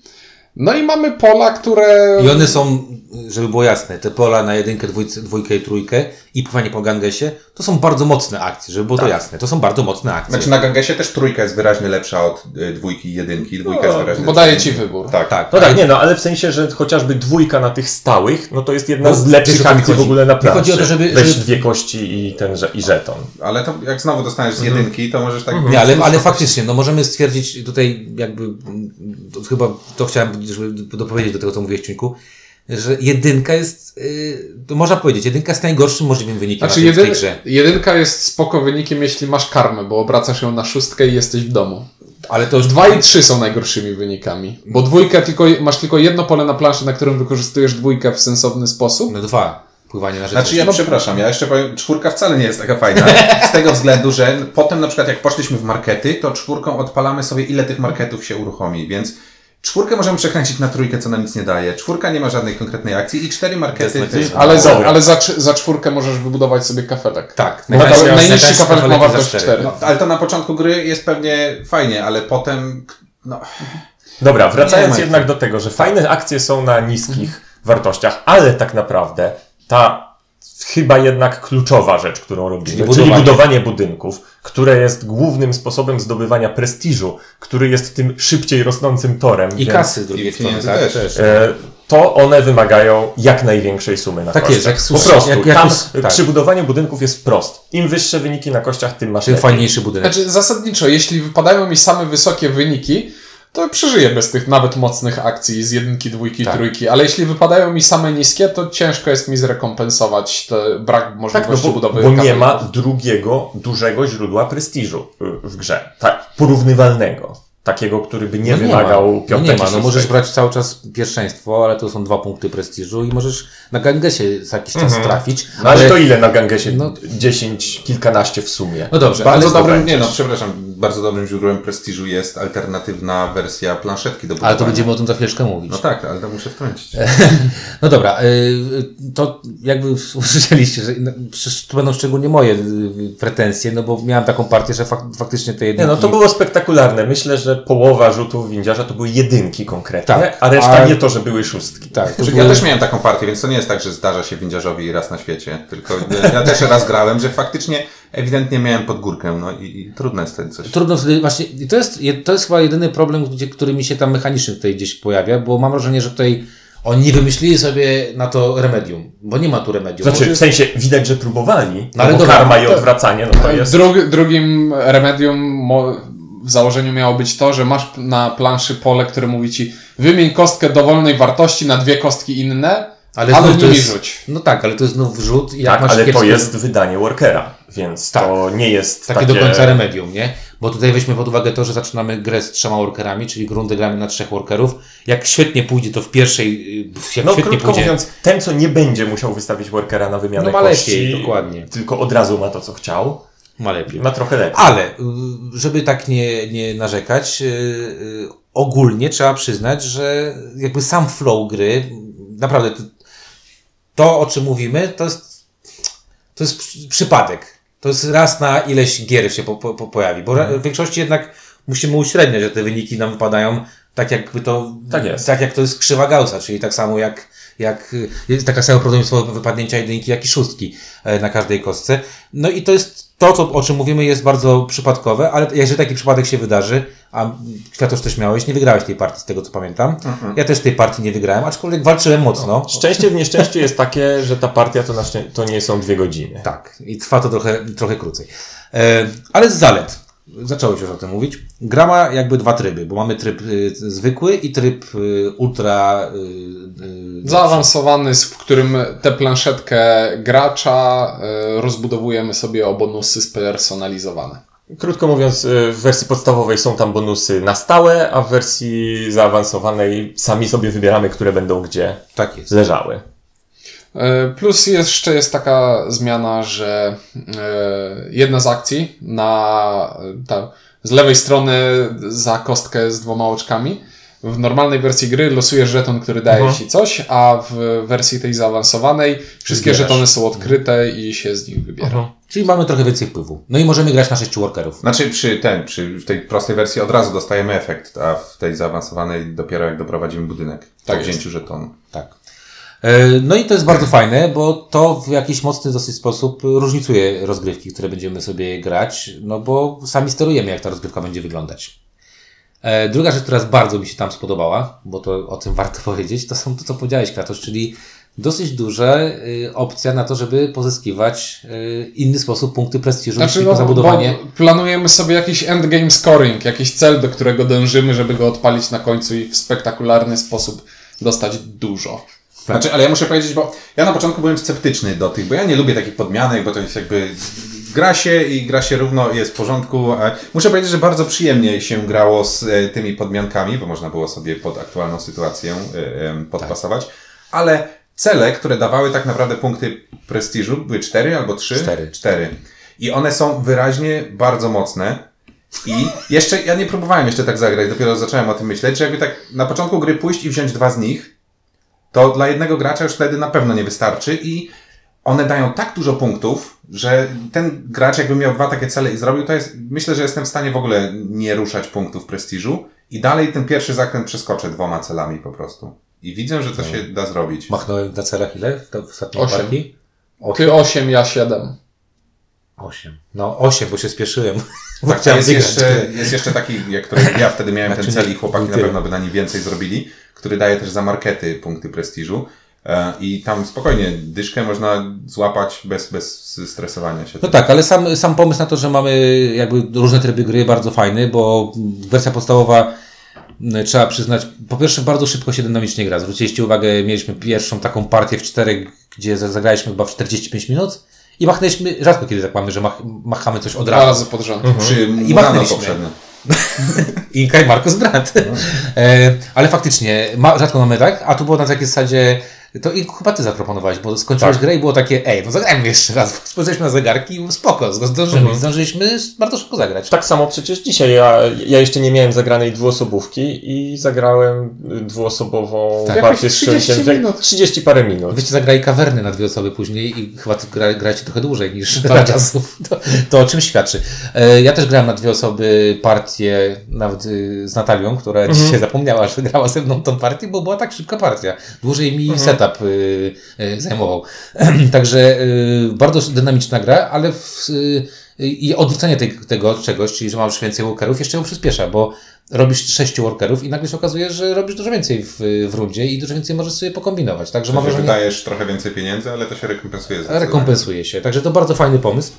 Speaker 2: No i mamy pola, które.
Speaker 1: I one są, żeby było jasne, te pola na jedynkę, dwójce, dwójkę i trójkę i pływanie po gangesie, to są bardzo mocne akcje, żeby było to jasne. To są bardzo mocne akcje.
Speaker 4: Znaczy na Gangesie też trójka jest wyraźnie lepsza od y, dwójki i jedynki. Dwójka jest wyraźnie
Speaker 2: Bo
Speaker 4: lepsza.
Speaker 2: daje ci wybór.
Speaker 4: Tak.
Speaker 1: tak,
Speaker 5: No tak, nie no, ale w sensie, że chociażby dwójka na tych stałych, no to jest jedna
Speaker 1: No,
Speaker 5: z lepszych akcji w ogóle na planszy.
Speaker 1: chodzi o to, żeby-
Speaker 5: Weź
Speaker 1: żeby-
Speaker 5: dwie kości i ten, i żeton.
Speaker 4: Ale to jak znowu dostaniesz z jedynki, to możesz tak...
Speaker 1: Nie, ale, ale faktycznie, no możemy stwierdzić tutaj jakby, to chyba to chciałem, żeby dopowiedzieć do tego, co mówiłeś, Ciuńku, że jedynka jest, yy, to można powiedzieć, jedynka jest najgorszym możliwym wynikiem
Speaker 2: Znaczy,
Speaker 1: w tej grze.
Speaker 2: jedynka jest spoko wynikiem, jeśli masz karmę, bo obracasz ją na szóstkę i jesteś w domu.
Speaker 1: Ale to już
Speaker 2: Dwa i trzy są najgorszymi wynikami. Bo dwójkę tylko, masz tylko jedno pole na planszy, na którym wykorzystujesz dwójkę w sensowny sposób.
Speaker 1: No dwa, pływanie na rzece.
Speaker 4: Znaczy ja przepraszam, ja jeszcze powiem, czwórka wcale nie jest taka fajna, z tego względu, że potem na przykład jak poszliśmy w markety, to czwórką odpalamy sobie ile tych marketów się uruchomi, więc Czwórkę możemy przekręcić na trójkę, co nam nic nie daje. Czwórka nie ma żadnej konkretnej akcji i cztery markety. Jest
Speaker 2: Ale, za, ale za, za czwórkę możesz wybudować sobie kafelek.
Speaker 1: Tak. Najtańszy-
Speaker 2: najniższy kafelek ma wartość
Speaker 1: cztery.
Speaker 2: 4.
Speaker 4: No, ale to na początku gry jest pewnie fajnie, ale potem. No,
Speaker 3: Dobra, wracając jednak do tego, że fajne akcje są na niskich wartościach, ale tak naprawdę ta chyba jednak kluczowa rzecz, którą robimy,
Speaker 1: Czyli
Speaker 3: czyli
Speaker 1: budowanie.
Speaker 3: budowanie, budynków, które jest głównym sposobem zdobywania prestiżu, który jest tym szybciej rosnącym torem.
Speaker 1: I
Speaker 3: więc,
Speaker 1: kasy z drugiej strony, tak?
Speaker 4: też.
Speaker 1: też.
Speaker 3: e, To one wymagają jak największej sumy na
Speaker 1: Tak
Speaker 3: kościach.
Speaker 1: jest, jak
Speaker 3: Po
Speaker 1: słusznie-
Speaker 3: prostu.
Speaker 1: jak- jak
Speaker 3: tam
Speaker 1: tak.
Speaker 3: przy budowaniu budynków jest wprost. Im wyższe wyniki na kościach, tym masz
Speaker 1: Tym
Speaker 3: lepiej.
Speaker 1: fajniejszy budynek.
Speaker 2: Znaczy, zasadniczo, jeśli wypadają mi same wysokie wyniki, to przeżyję bez tych nawet mocnych akcji z jedynki, dwójki,
Speaker 1: Tak.
Speaker 2: trójki, ale jeśli wypadają mi same niskie, to ciężko jest mi zrekompensować ten brak
Speaker 3: Tak, no
Speaker 2: możliwości
Speaker 3: bo,
Speaker 2: budowy
Speaker 3: bo nie ma drugiego dużego źródła prestiżu y, w grze. Tak, porównywalnego. Takiego, który by nie
Speaker 1: No
Speaker 3: wymagał
Speaker 1: ma. No
Speaker 3: piątego,
Speaker 1: nie ma, no możesz brać cały czas pierwszeństwo, ale to są dwa punkty prestiżu i możesz na Gangesie za jakiś czas
Speaker 3: Mhm.
Speaker 1: trafić.
Speaker 3: No ale to ile na Gangesie?
Speaker 1: No-
Speaker 3: 10, kilkanaście w sumie.
Speaker 1: No dobrze,
Speaker 4: bardzo
Speaker 1: ale,
Speaker 4: dobrym, nie no, przepraszam, bardzo dobrym źródłem prestiżu jest alternatywna wersja planszetki do budowania.
Speaker 1: ale to będziemy o tym za chwileczkę mówić.
Speaker 4: No tak, ale to muszę wtrącić. [LAUGHS]
Speaker 1: No dobra, y, to jakby [LAUGHS] usłyszeliście, że no, to będą szczególnie moje y, pretensje, no bo miałem taką partię, że fak, faktycznie te
Speaker 3: Nie,
Speaker 1: jedynki...
Speaker 3: no to było spektakularne. Myślę, że połowa rzutów windziarza to były jedynki konkretnie,
Speaker 1: Tak,
Speaker 3: a reszta
Speaker 1: a-
Speaker 3: nie to, że były szóstki.
Speaker 1: Tak, to były...
Speaker 4: Ja też miałem taką partię, więc to nie jest tak, że zdarza się windziarzowi raz na świecie, tylko ja też raz grałem, że faktycznie ewidentnie miałem pod górkę, no i, i trudno jest wtedy coś.
Speaker 1: Trudno wtedy właśnie, i to jest, to jest chyba jedyny problem, gdzie, który mi się tam mechanicznie tutaj gdzieś pojawia, bo mam wrażenie, że tutaj oni nie wymyślili sobie na to remedium, bo nie ma tu remedium.
Speaker 3: Znaczy, w sensie widać, że próbowali,
Speaker 1: No ale
Speaker 3: no bo
Speaker 1: dobra,
Speaker 3: karma i odwracanie, no to jest...
Speaker 2: Drugi, drugim remedium mo- w założeniu miało być to, że masz na planszy pole, które mówi ci wymień kostkę dowolnej wartości na dwie kostki inne, ale,
Speaker 1: znów to jest,
Speaker 2: rzuć.
Speaker 1: No tak, ale to jest znów wrzut i jak
Speaker 3: Tak,
Speaker 1: masz
Speaker 3: ale to jest wydanie workera, więc
Speaker 1: Tak.
Speaker 3: to nie jest
Speaker 1: takie,
Speaker 3: takie...
Speaker 1: do końca remedium, nie? Bo tutaj weźmy pod uwagę to, że zaczynamy grę z trzema workerami, czyli grundy gramy na trzech workerów. Jak świetnie pójdzie to w pierwszej, y, jak
Speaker 3: No
Speaker 1: świetnie
Speaker 3: krótko
Speaker 1: pójdzie.
Speaker 3: mówiąc, ten co nie będzie musiał wystawić workera na wymianę
Speaker 1: No ma
Speaker 3: kości,
Speaker 1: lepiej, dokładnie.
Speaker 3: tylko od razu ma to co chciał,
Speaker 1: ma lepiej.
Speaker 3: ma trochę lepiej.
Speaker 1: Ale, y, żeby tak nie, nie narzekać, y, ogólnie trzeba przyznać, że jakby sam flow gry, naprawdę to, o czym mówimy, to jest, to jest przy- przypadek. To jest raz na ileś gier się po, po, po pojawi, bo ra- w większości jednak musimy uśredniać, że te wyniki nam wypadają tak jakby to,
Speaker 3: Tak jest.
Speaker 1: tak jak to jest krzywa Gaussa, czyli tak samo jak, jak jest taka samo prawdopodobieństwo wypadnięcia jedynki, jak i szóstki e, na każdej kostce. No i to jest to, co, o czym mówimy, jest bardzo przypadkowe, ale jeżeli taki przypadek się wydarzy, a Kwiatosz też miałeś, nie wygrałeś tej partii z tego, co pamiętam. Ja też tej partii nie wygrałem, aczkolwiek walczyłem mocno.
Speaker 3: Szczęście w nieszczęściu jest takie, że ta partia to, to nie są dwie godziny.
Speaker 1: Tak, i trwa to trochę, trochę krócej. E, ale z zalet. Zacząłeś już o tym mówić. Gra ma jakby dwa tryby, bo mamy tryb y, zwykły i tryb y, ultra. Y, y,
Speaker 2: Zaawansowany, w którym tę planszetkę gracza y, rozbudowujemy sobie o bonusy spersonalizowane.
Speaker 3: Krótko mówiąc, w wersji podstawowej są tam bonusy na stałe, a w wersji zaawansowanej sami sobie wybieramy, które będą gdzie
Speaker 1: tak jest.
Speaker 3: leżały.
Speaker 2: E, Plus jeszcze jest taka zmiana, że e, jedna z akcji na ta, z lewej strony za kostkę z dwoma oczkami. W normalnej wersji gry losujesz żeton, który daje
Speaker 3: Mhm.
Speaker 2: ci coś, a w wersji tej zaawansowanej wszystkie
Speaker 3: Wybierasz.
Speaker 2: żetony są odkryte i się z nich wybiera.
Speaker 1: Czyli mamy trochę więcej wpływu. No i możemy grać na sześciu workerów.
Speaker 4: Znaczy przy ten, przy w tej prostej wersji od razu dostajemy efekt, a w tej zaawansowanej dopiero jak doprowadzimy budynek po
Speaker 2: Tak jest.
Speaker 4: wzięciu żetonu.
Speaker 1: Tak. E, No i to jest bardzo fajne, bo to w jakiś mocny dosyć sposób różnicuje rozgrywki, które będziemy sobie grać, no bo sami sterujemy, jak ta rozgrywka będzie wyglądać. E, Druga rzecz, która bardzo mi się tam spodobała, bo to o tym [LAUGHS] warto powiedzieć, to są to, co powiedziałeś, Kratos, czyli dosyć duża y, opcja na to, żeby pozyskiwać y, inny sposób punkty prestiżu,
Speaker 2: Znaczy,
Speaker 1: czyli
Speaker 2: no,
Speaker 1: zabudowanie.
Speaker 2: planujemy sobie jakiś endgame scoring, jakiś cel, do którego dążymy, żeby go odpalić na końcu i w spektakularny sposób dostać dużo.
Speaker 4: Znaczy, ale ja muszę powiedzieć, bo ja na początku byłem sceptyczny do tych, bo ja nie lubię takich podmianek, bo to jest jakby gra się i gra się równo jest w porządku. Muszę powiedzieć, że bardzo przyjemnie się grało z e, tymi podmiankami, bo można było sobie pod aktualną sytuację e, podpasować, ale cele, które dawały tak naprawdę punkty prestiżu, były cztery albo trzy?
Speaker 1: Cztery.
Speaker 4: Cztery. I one są wyraźnie bardzo mocne. I jeszcze, ja nie próbowałem jeszcze tak zagrać, dopiero zacząłem o tym myśleć, że jakby tak na początku gry pójść i wziąć dwa z nich, to dla jednego gracza już wtedy na pewno nie wystarczy i one dają tak dużo punktów, że ten gracz jakby miał dwa takie cele i zrobił, to jest, myślę, że jestem w stanie w ogóle nie ruszać punktów prestiżu i dalej ten pierwszy zakręt przeskoczę dwoma celami po prostu. I widzę, że to się da zrobić.
Speaker 1: Machnąłem na celach ile w ostatniej
Speaker 2: Osiem.
Speaker 1: partii?
Speaker 2: Ty 8, ja 7.
Speaker 1: Osiem. No osiem, bo się spieszyłem.
Speaker 4: Tak, [LAUGHS] jest
Speaker 1: wygrać.
Speaker 4: jeszcze, jest jeszcze taki, jak który ja wtedy miałem ten
Speaker 1: Znaczy
Speaker 4: cel
Speaker 1: nie-
Speaker 4: i chłopaki na pewno by na nim więcej zrobili, który daje też za markety punkty prestiżu. E, I tam spokojnie dyszkę można złapać bez, bez stresowania się.
Speaker 1: No tak, ale sam, sam pomysł na to, że mamy jakby różne tryby gry bardzo fajny, bo wersja podstawowa m, trzeba przyznać, po pierwsze bardzo szybko się dynamicznie gra. Zwróciliście uwagę, mieliśmy pierwszą taką partię w czterech, gdzie za- zagraliśmy chyba w 45 minut i machnęliśmy, rzadko kiedy tak mamy, że mach, machamy coś od
Speaker 2: Dwa
Speaker 1: razu.
Speaker 2: razy pod rząd.
Speaker 4: Przy
Speaker 1: I machnęliśmy.
Speaker 4: poprzednio.
Speaker 1: Inka i Markus Brandt. E, ale faktycznie, ma, rzadko mamy tak, a tu było na takiej zasadzie, to i chyba ty zaproponowałeś, bo skończyłeś grę i było takie, ej, no zagrajmy jeszcze raz. Spojrzeliśmy [LAUGHS] na zegarki i spoko, zdążymy. I zdążyliśmy bardzo szybko zagrać.
Speaker 3: Tak samo przecież dzisiaj. Ja, ja jeszcze nie miałem zagranej dwuosobówki i zagrałem dwuosobową
Speaker 1: Tak.
Speaker 3: partię z
Speaker 2: Jakieś 30
Speaker 3: człowiekiem.
Speaker 2: minut.
Speaker 3: 30 parę minut.
Speaker 1: Wyście zagrali kawerny na dwie osoby później i chyba gra, gracie trochę dłużej niż parę czasów. [LAUGHS] To, to o czym świadczy. E, ja też grałem na dwie osoby partię nawet y, z Natalią, która dzisiaj zapomniała, że grała ze mną tą partię, bo była tak szybka partia. Dłużej mi setup y, y, zajmował. [CLEARS THROAT] Także y, bardzo dynamiczna gra, ale w, y, i odwrócenie tej, tego czegoś, czyli że masz więcej workerów, jeszcze ją przyspiesza, bo robisz sześciu workerów i nagle się okazuje, że robisz dużo więcej w, w rundzie i dużo więcej możesz sobie pokombinować. Także mam
Speaker 4: Że
Speaker 1: wrażenie,
Speaker 4: wydajesz trochę więcej pieniędzy, ale to się rekompensuje.
Speaker 1: rekompensuje się. Także to bardzo fajny pomysł.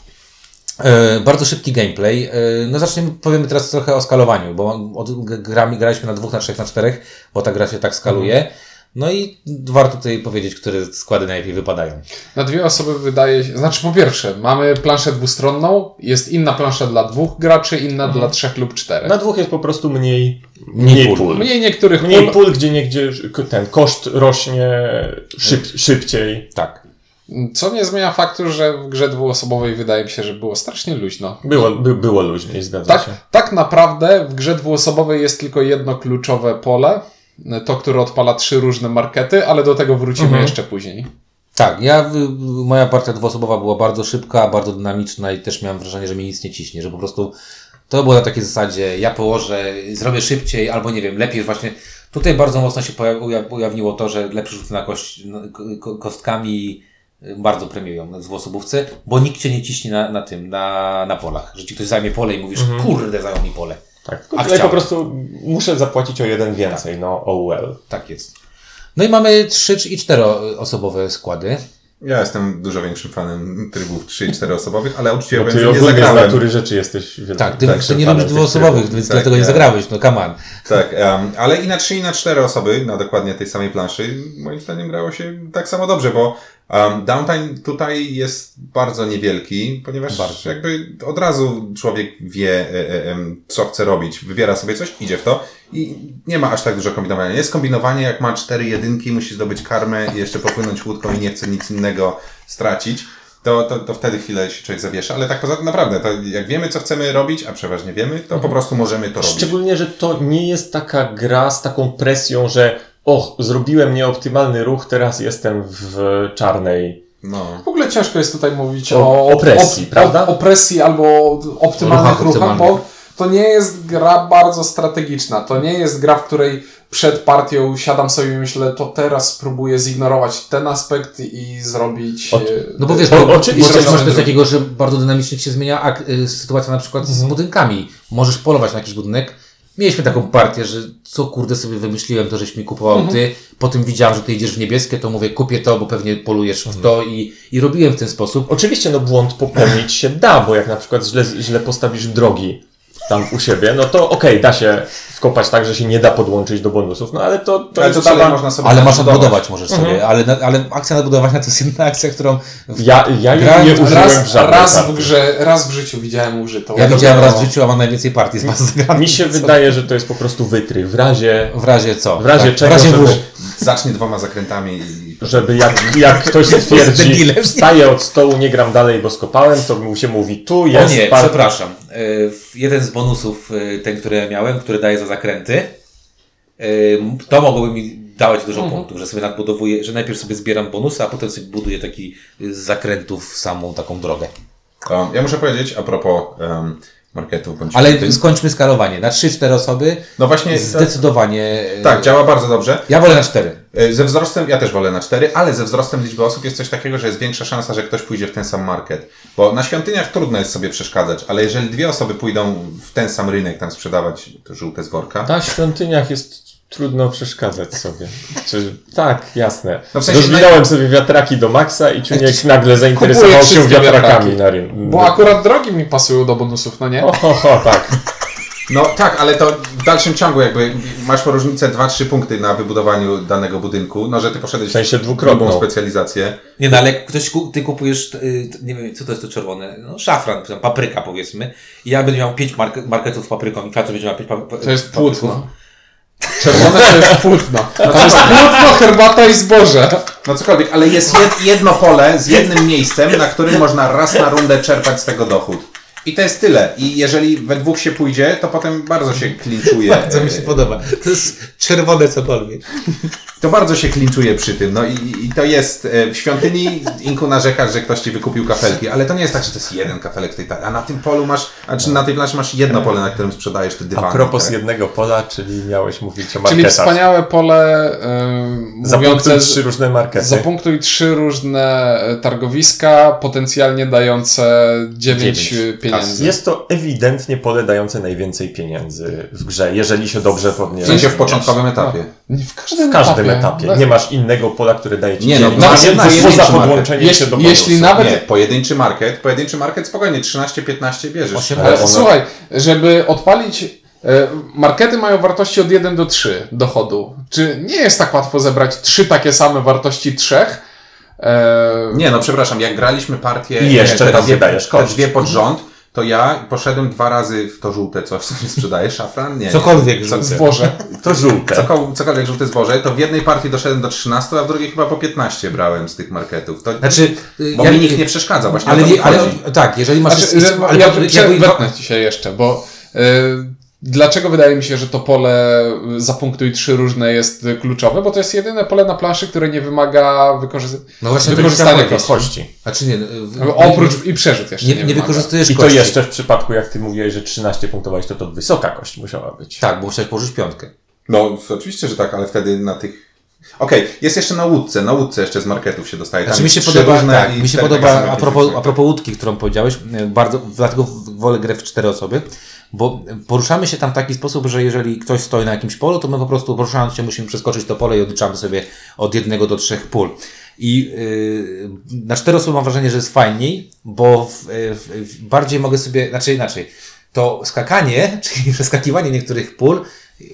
Speaker 1: E, bardzo szybki gameplay. E, no zaczniemy, powiemy teraz trochę o skalowaniu, bo od, grami graliśmy na dwóch, na trzech, na czterech, bo ta gra się tak skaluje. No i warto tutaj powiedzieć, które składy najlepiej wypadają.
Speaker 2: Na dwie osoby wydaje się, znaczy po pierwsze, mamy planszę dwustronną, jest inna plansza dla dwóch graczy, inna dla trzech lub czterech.
Speaker 3: Na dwóch jest po prostu mniej,
Speaker 1: Mniej
Speaker 3: mniej
Speaker 1: pól.
Speaker 3: pól.
Speaker 2: Mniej niektórych
Speaker 3: Mniej
Speaker 2: pól,
Speaker 3: pól, gdzie niegdzie ten koszt rośnie szyb, szybciej.
Speaker 1: Tak.
Speaker 2: co nie zmienia faktu, że w grze dwuosobowej wydaje mi się, że było strasznie luźno.
Speaker 3: Było, by, było luźniej, zgadza
Speaker 2: Tak,
Speaker 3: się.
Speaker 2: tak naprawdę w grze dwuosobowej jest tylko jedno kluczowe pole, to, które odpala trzy różne markety, ale do tego wrócimy jeszcze później.
Speaker 1: Tak, ja, y, moja partia dwuosobowa była bardzo szybka, bardzo dynamiczna i też miałem wrażenie, że mnie nic nie ciśnie, że po prostu to było na takiej zasadzie, ja położę, zrobię szybciej, albo nie wiem, lepiej właśnie. Tutaj bardzo mocno się ujawniło to, że lepsze rzuty na kość, na, ko- kostkami y, bardzo premiują na dwuosobówce, bo nikt cię nie ciśnie na, na tym, na, na polach. Że ci ktoś zajmie pole i mówisz, kurde, zajął mi pole.
Speaker 3: Tak.
Speaker 1: A
Speaker 3: Tutaj po prostu muszę zapłacić o jeden więcej, no oh well.
Speaker 1: Tak jest. No i mamy trzy czy- i czteroosobowe składy.
Speaker 4: Ja jestem dużo większym fanem trybów 3 i 4 osobowych, ale uczciwie
Speaker 3: Bo
Speaker 4: powiem,
Speaker 3: ty
Speaker 4: że nie
Speaker 3: ogólnie z
Speaker 4: zagrałem.
Speaker 3: natury rzeczy jesteś wielkim
Speaker 1: Tak, ty, ty nie
Speaker 3: fanem
Speaker 1: lubisz dwuosobowych, więc
Speaker 4: Tak,
Speaker 1: dlatego nie
Speaker 4: ja-
Speaker 1: zagrałeś, no come on.
Speaker 4: Tak, em, ale i na 3 i na 4 osoby, na dokładnie tej samej planszy, moim zdaniem grało się tak samo dobrze, bo um, downtime tutaj jest bardzo niewielki, ponieważ
Speaker 1: Bardzo.
Speaker 4: jakby od razu człowiek wie, e, e, co chce robić, wybiera sobie coś, idzie w to i nie ma aż tak dużo kombinowania. Jest kombinowanie, jak ma cztery jedynki, musi zdobyć karmę i jeszcze popłynąć łódką i nie chce nic innego stracić. To, to, to wtedy chwilę się człowiek zawiesza, ale tak poza tym naprawdę, to jak wiemy, co chcemy robić, a przeważnie wiemy, to po prostu możemy to robić.
Speaker 3: Szczególnie, że to nie jest taka gra z taką presją, że och, zrobiłem nieoptymalny ruch, teraz jestem w czarnej.
Speaker 4: No.
Speaker 2: W ogóle ciężko jest tutaj mówić
Speaker 3: O
Speaker 2: o,
Speaker 3: opresji, prawda?
Speaker 2: O, opresji albo optymalnych
Speaker 1: Ruchach
Speaker 2: bo to nie jest gra bardzo strategiczna. To nie jest gra, w której przed partią siadam sobie i myślę, to teraz spróbuję zignorować ten aspekt i zrobić.
Speaker 3: O-
Speaker 2: e,
Speaker 1: No bo wiesz,
Speaker 3: O-
Speaker 1: bo,
Speaker 3: oczywiście,
Speaker 1: masz,
Speaker 3: że
Speaker 1: masz
Speaker 3: to-
Speaker 1: coś takiego, że bardzo dynamicznie się zmienia ak- y, sytuacja na przykład z budynkami. Możesz polować na jakiś budynek. Mieliśmy taką partię, że co kurde sobie wymyśliłem, to żeś mi kupował ty, potem widziałem, że ty idziesz w niebieskie, to mówię kupię to, bo pewnie polujesz w to i, i robiłem w ten sposób.
Speaker 3: Oczywiście, no błąd popełnić się da, bo jak na przykład źle, źle postawisz drogi tam u siebie, no to okej, da się wkopać tak, że się nie da podłączyć do bonusów, no ale to, to
Speaker 4: Ale
Speaker 3: jest
Speaker 4: to można sobie
Speaker 1: Ale masz
Speaker 4: nadbudować.
Speaker 1: odbudować możesz sobie, ale, ale akcja nadbudowania to jest jedna akcja, którą w
Speaker 3: Ja, ja
Speaker 1: Grałem
Speaker 3: nie
Speaker 1: w-
Speaker 3: użyłem w
Speaker 2: raz,
Speaker 3: żadnej
Speaker 2: raz w grze, raz w życiu widziałem użytą.
Speaker 1: Ja
Speaker 2: To
Speaker 1: widziałem raz w życiu, a mam najwięcej partii z was.
Speaker 3: Mi się wydaje, że to jest po prostu wytry. W razie,
Speaker 1: W razie co?
Speaker 3: w razie
Speaker 1: Tak,
Speaker 3: czego,
Speaker 1: w razie
Speaker 3: żeby,
Speaker 1: W.
Speaker 4: Zacznie dwoma zakrętami i...
Speaker 3: żeby jak, jak ktoś stwierdzi, wstaję od stołu, nie gram dalej, bo skopałem, to mu się mówi, tu
Speaker 1: O
Speaker 3: jest
Speaker 1: nie,
Speaker 3: partia.
Speaker 1: przepraszam. w- jeden z bonusów, e, ten, który ja miałem, który daje za zakręty, e, to mogłoby mi dawać dużo punktów, że sobie nadbudowuję, że najpierw sobie zbieram bonusy, a potem sobie buduję taki z zakrętów samą taką drogę.
Speaker 4: O, ja muszę powiedzieć a propos um, marketów bądź
Speaker 1: Ale
Speaker 4: tym.
Speaker 1: skończmy skalowanie. Na 3-4 osoby
Speaker 4: No właśnie,
Speaker 1: zdecydowanie. e,
Speaker 4: tak, działa bardzo dobrze.
Speaker 1: Ja wolę na 4.
Speaker 4: E, Ze wzrostem, ja też wolę na 4, ale ze wzrostem liczby osób jest coś takiego, że jest większa szansa, że ktoś pójdzie w ten sam market. Bo na świątyniach trudno jest sobie przeszkadzać, ale jeżeli dwie osoby pójdą w ten sam rynek tam sprzedawać to żółte z worka,
Speaker 3: Na świątyniach jest trudno przeszkadzać sobie. Czy, tak, jasne.
Speaker 4: No w sensie-
Speaker 3: Rozwinąłem sobie wiatraki do maksa i Czuniek nagle zainteresował się wiatrakami
Speaker 2: wiatraki.
Speaker 3: na rynku.
Speaker 2: Bo akurat drogi mi pasują do bonusów, no nie?
Speaker 3: O, ho, ho, tak.
Speaker 4: No tak, ale to w dalszym ciągu jakby masz po różnicę 2-3 punkty na wybudowaniu danego budynku, no że ty poszedłeś
Speaker 3: W sensie dwukrotną.
Speaker 4: specjalizację.
Speaker 1: Nie no, ale jak ktoś, ku- ty kupujesz, y, nie wiem, co to jest to czerwone? No, szafran, papryka powiedzmy. I ja będę miał 5 market, marketów z papryką i Kwiatu będzie miał 5 papryków.
Speaker 2: To jest płótno. Czerwone to jest płótno. To jest płótno, herbata i zboże.
Speaker 4: No cokolwiek, ale jest jed, jedno pole z jednym miejscem, na którym można raz na rundę czerpać z tego dochód. I to jest tyle. I jeżeli we dwóch się pójdzie, to potem bardzo się klinczuje. [LAUGHS]
Speaker 1: bardzo mi się podoba. To jest czerwone cokolwiek.
Speaker 4: To bardzo się klinczuje przy tym. No i, i to jest e, w świątyni Inku narzekasz, że ktoś ci wykupił kafelki, ale to nie jest tak, że to jest jeden kafelek w tej tak. a na tym polu masz, a czy na tej planszy masz jedno pole, na którym sprzedajesz te dywany.
Speaker 3: A propos
Speaker 4: tak?
Speaker 3: jednego pola, czyli miałeś mówić o marketach.
Speaker 2: Czyli wspaniałe pole yy,
Speaker 3: zapunktuj trzy różne markety.
Speaker 2: Zapunktuj trzy różne e, targowiska, potencjalnie dające dziewięć 9
Speaker 3: jest to ewidentnie pole dające najwięcej pieniędzy w grze, jeżeli się dobrze podniesie.
Speaker 4: W sensie w początkowym tak. etapie.
Speaker 2: No, w każdym,
Speaker 3: w każdym etapie. etapie.
Speaker 2: No.
Speaker 3: Nie masz innego pola, które daje ci
Speaker 4: nie, no,
Speaker 3: no,
Speaker 4: więcej
Speaker 3: poza podłączeniem się do
Speaker 2: Jeśli nawet...
Speaker 4: Nie, pojedynczy market, pojedynczy market spokojnie, 13-15 bierzesz.
Speaker 1: 8,
Speaker 2: ale. Słuchaj, żeby odpalić e, Markety mają wartości od 1 do 3 dochodu. Czy nie jest tak łatwo zebrać trzy takie same wartości trzech? Eee...
Speaker 4: Nie, no przepraszam, jak graliśmy partię
Speaker 3: I jeszcze raz
Speaker 4: dwie,
Speaker 3: dajesz
Speaker 4: dwie pod rząd, to ja poszedłem dwa razy w to żółte coś, co się sprzedaje, szafran? Nie.
Speaker 1: Cokolwiek
Speaker 4: Co-
Speaker 1: żółte.
Speaker 2: zboże.
Speaker 3: To żółte.
Speaker 4: Cokol- Cokolwiek żółte zboże, to w jednej partii doszedłem do 13, a w drugiej chyba po 15 brałem z tych marketów. To,
Speaker 1: Znaczy,
Speaker 4: bo
Speaker 1: ja-
Speaker 4: mi nikt nie przeszkadza, właśnie
Speaker 1: ale,
Speaker 4: mi
Speaker 1: nie, ale tak, jeżeli masz.
Speaker 2: Znaczy, że-
Speaker 1: ale
Speaker 2: ja prze-
Speaker 1: jakby-
Speaker 2: wetnę ci się jeszcze, bo e, dlaczego wydaje mi się, że to pole zapunktuj trzy różne jest kluczowe? Bo to jest jedyne pole na planszy, które nie wymaga wykorzystania.
Speaker 1: No właśnie,
Speaker 2: wykorzystania kości.
Speaker 1: powiedzieć. Znaczy nie. y,
Speaker 2: Oprócz i przerzut jeszcze.
Speaker 1: Nie,
Speaker 2: Nie,
Speaker 1: nie wykorzystujesz
Speaker 3: I to
Speaker 1: kości.
Speaker 3: jeszcze w przypadku, jak ty mówiłeś, że 13 punktowałeś, to to wysoka kość musiała być.
Speaker 1: Tak, bo musiałeś położyć piątkę.
Speaker 4: No, oczywiście, że tak, ale wtedy na tych... Okej, jest jeszcze na łódce, na łódce jeszcze z marketów się dostaje.
Speaker 1: Znaczy mi się podoba, tak, mi się podoba a propos, a propos łódki, którą powiedziałeś, e, bardzo, dlatego w- wolę grę w cztery osoby, bo poruszamy się tam w taki sposób, że jeżeli ktoś stoi na jakimś polu, to my po prostu poruszając się musimy przeskoczyć to pole i odliczamy sobie od jednego do trzech pól. I yy, na cztery osoby mam wrażenie, że jest fajniej, bo w, w, bardziej mogę sobie, znaczy inaczej, to skakanie, [LAUGHS] czyli przeskakiwanie niektórych pól,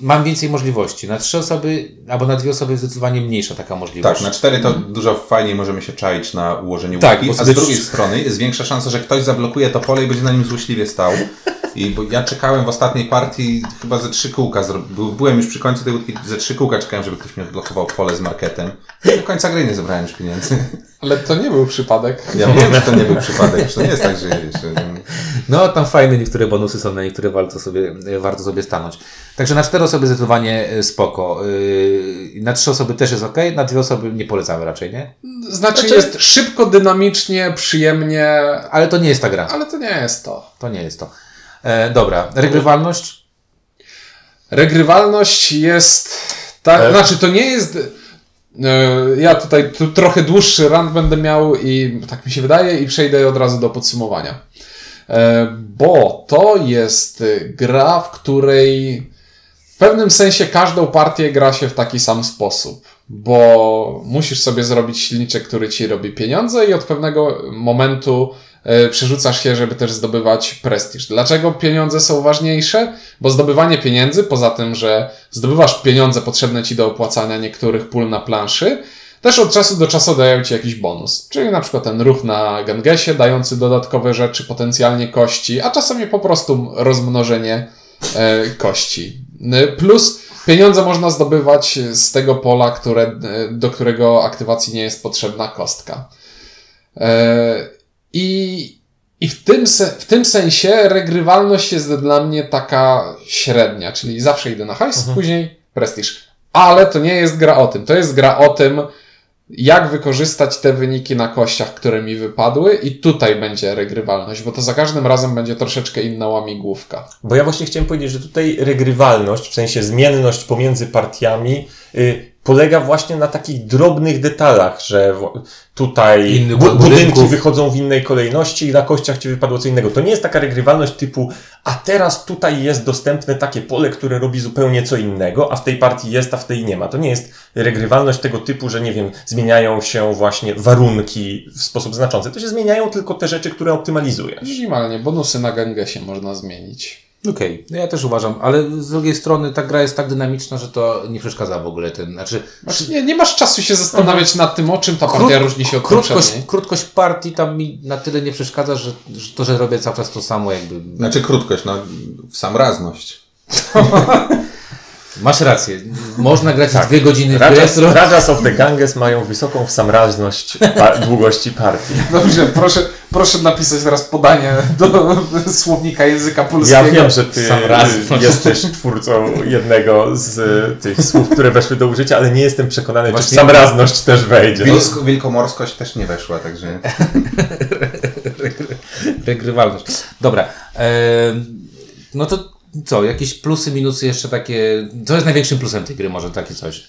Speaker 1: mam więcej możliwości. Na trzy osoby albo na dwie osoby zdecydowanie mniejsza taka możliwość.
Speaker 4: Tak, na cztery to dużo fajniej możemy się czaić na ułożeniu
Speaker 1: Tak,
Speaker 4: łódki,
Speaker 1: bo
Speaker 4: a z drugiej strony jest większa szansa, że ktoś zablokuje to pole i będzie na nim złośliwie stał. I bo ja czekałem w ostatniej partii chyba ze trzy kółka, byłem już przy końcu tej łódki, ze trzy kółka czekałem, żeby ktoś mi odblokował pole z marketem. I do końca gry nie zebrałem już pieniędzy.
Speaker 2: Ale to nie był przypadek.
Speaker 4: Ja wiem, że to nie był przypadek, to nie jest tak, że wiesz, że-
Speaker 1: No, tam fajne niektóre bonusy są, na niektóre warto sobie, warto sobie stanąć. Także na cztery osoby zdecydowanie e, spoko. Yy, Na trzy osoby też jest ok, na dwie osoby nie polecamy raczej, nie?
Speaker 2: Znaczy,
Speaker 3: Znaczy-
Speaker 2: jest szybko, dynamicznie, przyjemnie,
Speaker 1: Ale to nie jest ta gra.
Speaker 2: ale to nie jest to.
Speaker 1: To nie jest to. E, dobra, regrywalność?
Speaker 2: Regrywalność jest. Tak,
Speaker 3: E.
Speaker 2: Znaczy, to nie jest. e, Ja tutaj tu trochę dłuższy run będę miał i tak mi się wydaje, i przejdę od razu do podsumowania. E, Bo to jest e, gra, w której pewnym sensie każdą partię gra się w taki sam sposób. Bo musisz sobie zrobić silniczek, który ci robi pieniądze, i od pewnego momentu e, przerzucasz się, żeby też zdobywać prestiż. Dlaczego pieniądze są ważniejsze? Bo zdobywanie pieniędzy, poza tym, że zdobywasz pieniądze potrzebne ci do opłacania niektórych pól na planszy, też od czasu do czasu dają ci jakiś bonus. Czyli na przykład ten ruch na Gangesie, dający dodatkowe rzeczy, potencjalnie kości, a czasami po prostu rozmnożenie e, kości. E, Plus pieniądze można zdobywać z tego pola, które, e, do którego aktywacji nie jest potrzebna kostka. E, I I w tym, w tym sensie regrywalność jest dla mnie taka średnia, czyli zawsze idę na hajs, później prestiż. Ale to nie jest gra o tym. To jest gra o tym, jak wykorzystać te wyniki na kościach, które mi wypadły i tutaj będzie regrywalność, bo to za każdym razem będzie troszeczkę inna łamigłówka.
Speaker 3: Bo ja właśnie chciałem powiedzieć, że tutaj regrywalność, w sensie zmienność pomiędzy partiami, y, polega właśnie na takich drobnych detalach, że tutaj
Speaker 1: Inny
Speaker 3: bu- budynki wychodzą w innej kolejności i na kościach ci wypadło co innego. To nie jest taka regrywalność typu, a teraz tutaj jest dostępne takie pole, które robi zupełnie co innego, a w tej partii jest, a w tej nie ma. To nie jest regrywalność tego typu, że nie wiem, zmieniają się właśnie warunki w sposób znaczący. To się zmieniają tylko te rzeczy, które optymalizujesz.
Speaker 2: Minimalnie, bonusy na Gangesie można zmienić.
Speaker 1: Okej, no ja też uważam, ale z drugiej strony ta gra jest tak dynamiczna, że to nie przeszkadza w ogóle ten, znaczy
Speaker 2: Znaczy, nie, nie masz czasu się zastanawiać nad tym, o czym ta partia
Speaker 1: Krót-
Speaker 2: różni się od
Speaker 1: krótkość,
Speaker 2: poprzedniej.
Speaker 1: krótkość partii tam mi na tyle nie przeszkadza, że, że to, że robię cały czas to samo jakby.
Speaker 4: Znaczy krótkość, no w sam razność. [LAUGHS]
Speaker 1: Masz rację, można grać
Speaker 2: Tak.
Speaker 1: dwie godziny w
Speaker 3: Rajas,
Speaker 1: którą-
Speaker 3: Rajas of the Ganges mają wysoką wsamraźność pa- długości partii.
Speaker 2: Dobrze, proszę, proszę napisać teraz podanie do słownika języka polskiego.
Speaker 3: Ja wiem, że ty
Speaker 1: Sam raz.
Speaker 3: jesteś twórcą jednego z y, tych słów, które weszły do użycia, ale nie jestem przekonany, czy
Speaker 1: Właśnie-
Speaker 3: samrazność też wejdzie.
Speaker 4: Wilsko, wilkomorskość też nie weszła, także... [LAUGHS]
Speaker 1: regrywalność. Dobra, no to co, jakieś plusy, minusy jeszcze takie, co jest największym plusem tej gry, może takie coś?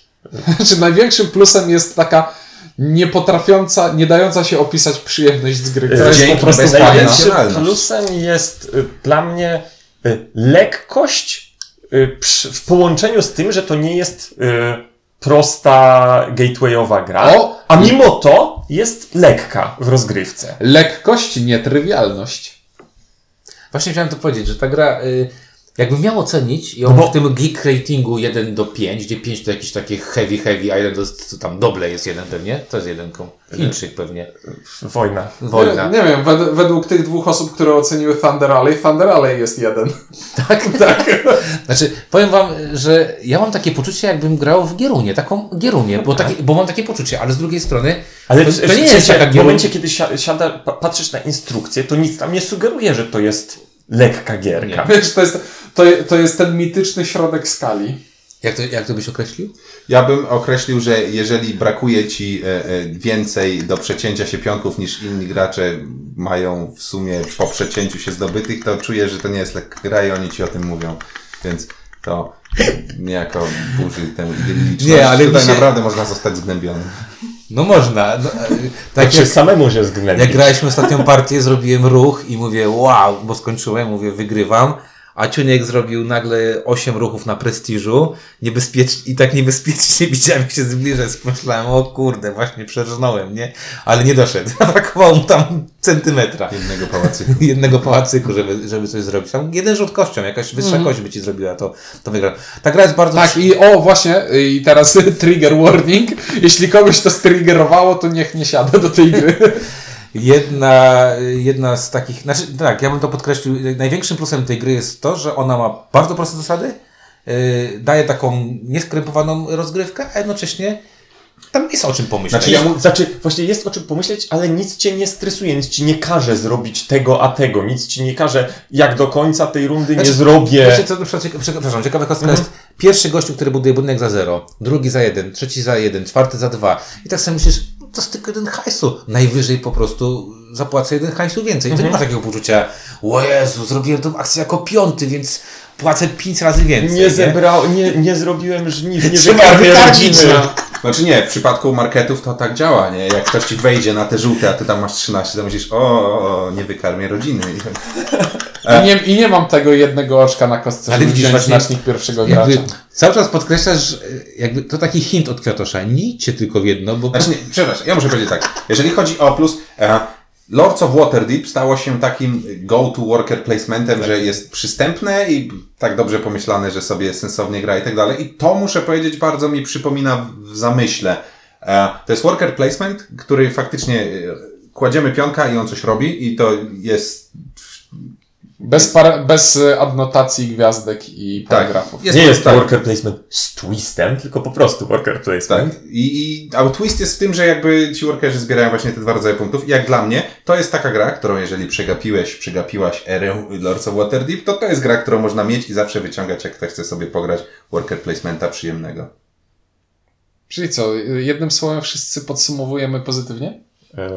Speaker 2: Znaczy, największym plusem jest taka niepotrafiąca, nie dająca się opisać przyjemność z gry, która jest po prostu
Speaker 3: Największym plusem jest y, dla mnie y, lekkość y, w połączeniu z tym, że to nie jest prosta gatewayowa gra,
Speaker 2: O!
Speaker 3: a mimo to jest lekka w rozgrywce.
Speaker 2: Lekkość, nietrywialność.
Speaker 1: Właśnie chciałem to powiedzieć, że ta gra, y, jakbym miał ocenić ją
Speaker 3: No bo-
Speaker 1: w tym geek ratingu 1 do 5, gdzie 5 to jakieś takie heavy, heavy, a 1 to tam doble jest jeden pewnie, to jest jedenką. Chińczyk pewnie.
Speaker 3: Wojna.
Speaker 1: Wojna.
Speaker 2: Nie, nie wiem, wed według tych dwóch osób, które oceniły Thunder Alley, Thunder Alley jest jeden. [LAUGHS]
Speaker 1: Tak, tak. Znaczy, powiem wam, że ja mam takie poczucie, jakbym grał w Gierunię, taką Gierunię, bo, takie, bo mam takie poczucie, ale z drugiej strony
Speaker 3: Ale
Speaker 1: to,
Speaker 3: w,
Speaker 1: to nie jest taka
Speaker 3: w momencie, kiedy si- siada, pa- patrzysz na instrukcję, to nic tam nie sugeruje, że to jest lekka gierka.
Speaker 2: Wiesz, to jest, to, to jest ten mityczny środek skali.
Speaker 1: Jak to, jak to byś określił?
Speaker 4: Ja bym określił, że jeżeli brakuje ci e, e, więcej do przecięcia się pionków niż inni gracze mają w sumie po przecięciu się zdobytych, to czuję, że to nie jest lekka gra i oni ci o tym mówią. Więc to niejako burzy tę idylliczność.
Speaker 1: Nie, ale
Speaker 4: Tutaj
Speaker 1: się-
Speaker 4: naprawdę można zostać zgnębionym.
Speaker 1: No można. No, e, tak
Speaker 3: się
Speaker 1: jak,
Speaker 3: samemu się zgnębić.
Speaker 1: jak graliśmy ostatnią partię, zrobiłem ruch i mówię wow, bo skończyłem, mówię wygrywam. A Ciuniek zrobił nagle 8 ruchów na prestiżu niebezpiecznie, i tak niebezpiecznie [LAUGHS] widziałem, jak się zbliżę. Pomyślałem, o kurde, właśnie przerżnąłem, nie? Ale nie doszedł. [LAUGHS] Brakowało mu tam centymetra.
Speaker 4: Jednego pałacyku. [LAUGHS]
Speaker 1: jednego pałacyku, żeby, żeby coś zrobić. Tam jeden rzut kością, jakaś wyższa kość by ci zrobiła, to, to wygra. Ta gra jest bardzo...
Speaker 2: Tak, i o właśnie, i teraz trigger warning. Jeśli kogoś to striggerowało, to niech nie siada do tej gry.
Speaker 1: Jedna, jedna z takich, znaczy tak, ja bym to podkreślił, największym plusem tej gry jest to, że ona ma bardzo proste zasady, yy, daje taką nieskrępowaną rozgrywkę, a jednocześnie tam jest o czym pomyśleć.
Speaker 4: Znaczy, ja
Speaker 3: Znaczy, właśnie jest o czym pomyśleć, ale nic cię nie stresuje, nic ci nie każe zrobić tego, a tego, nic ci nie każe, jak do końca tej rundy nie
Speaker 1: Znaczy,
Speaker 3: zrobię.
Speaker 1: Wiecie co, cieka- przepraszam, ciekawa kostka
Speaker 3: Mhm.
Speaker 1: jest pierwszy gościu, który buduje budynek za zero, drugi za jeden, trzeci za jeden, czwarty za dwa. I tak sobie myślisz, to jest tylko jeden hajsu. Najwyżej po prostu zapłacę jeden hajsu więcej. I to nie
Speaker 3: Mhm.
Speaker 1: ma takiego poczucia, o Jezu, zrobiłem tą akcję jako piąty, więc płacę pięć razy więcej.
Speaker 3: Nie zebrał, nie, nie zrobiłem żniw, nie wykarmię rodziny.
Speaker 4: Znaczy nie, w przypadku marketów to tak działa, nie? Jak ktoś ci wejdzie na te żółte, a ty tam masz 13, to myślisz, o, o, o nie wykarmię rodziny. [LAUGHS]
Speaker 2: I nie, I nie mam tego jednego oczka na kostce,
Speaker 1: Ale
Speaker 2: żeby
Speaker 1: widzisz, właśnie-
Speaker 2: znacznik pierwszego gracza.
Speaker 1: cały czas podkreślasz, że jakby to taki hint od Kwiatosza. Nie idźcie tylko w jedno, bo
Speaker 4: Znaczy nie, przepraszam, ja muszę powiedzieć tak. Jeżeli chodzi o plus, e, Lords of Waterdeep stało się takim go-to worker placementem, że jest przystępne i tak dobrze pomyślane, że sobie sensownie gra i tak dalej. I to muszę powiedzieć bardzo mi przypomina w zamyśle. E, to jest worker placement, który faktycznie e, kładziemy pionka i on coś robi i to jest
Speaker 2: Bez, par- bez y, adnotacji, gwiazdek i
Speaker 4: Tak.
Speaker 2: paragrafów.
Speaker 4: Jest
Speaker 3: nie jest
Speaker 4: tak.
Speaker 3: worker placement z twistem, tylko po prostu worker placement.
Speaker 4: Tak. I, i a twist jest w tym, że jakby ci workerzy zbierają właśnie te dwa rodzaje punktów. I jak dla mnie, to jest taka gra, którą jeżeli przegapiłeś, przegapiłaś erę Lords of Waterdeep, to to jest gra, którą można mieć i zawsze wyciągać, jak ktoś chce sobie pograć worker placementa przyjemnego.
Speaker 2: Czyli co, y, jednym słowem wszyscy podsumowujemy pozytywnie?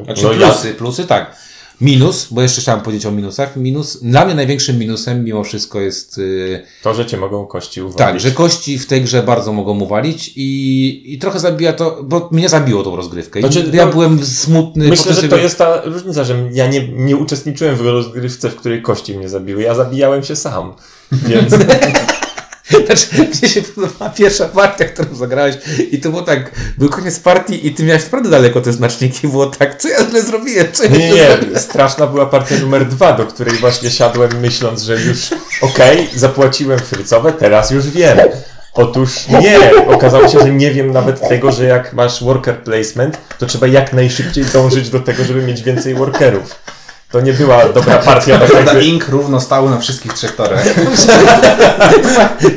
Speaker 1: Znaczy
Speaker 3: No ja-
Speaker 1: plusy, plusy tak. Minus, bo jeszcze chciałem powiedzieć o minusach. Minus, dla mnie największym minusem mimo wszystko jest yy,
Speaker 3: To, że cię mogą kości uwalić.
Speaker 1: tak, że kości w tej grze bardzo mogą uwalić i, i trochę zabija to, bo mnie zabiło tą rozgrywkę.
Speaker 3: Znaczy,
Speaker 1: ja byłem smutny.
Speaker 3: Myślę, że to jest ta różnica, że ja nie, nie uczestniczyłem w rozgrywce, w której kości mnie zabiły. Ja zabijałem się sam. Więc [LAUGHS] [LAUGHS]
Speaker 1: Znaczy, mnie się podobała pierwsza partia, którą zagrałeś i to było tak, był koniec partii i ty miałeś naprawdę daleko te znaczniki, było tak, co ja źle zrobiłem, co
Speaker 3: nie, nie, nie. Straszna była partia numer dwa, do której właśnie siadłem myśląc, że już okej, zapłaciłem frycowe, teraz już wiem. Otóż nie, okazało się, że nie wiem nawet tego, że jak masz worker placement, to trzeba jak najszybciej dążyć do tego, żeby mieć więcej workerów. To nie była dobra partia
Speaker 4: Prawda,
Speaker 3: tego.
Speaker 4: ink równo stały na wszystkich trzech torach. [LAUGHS]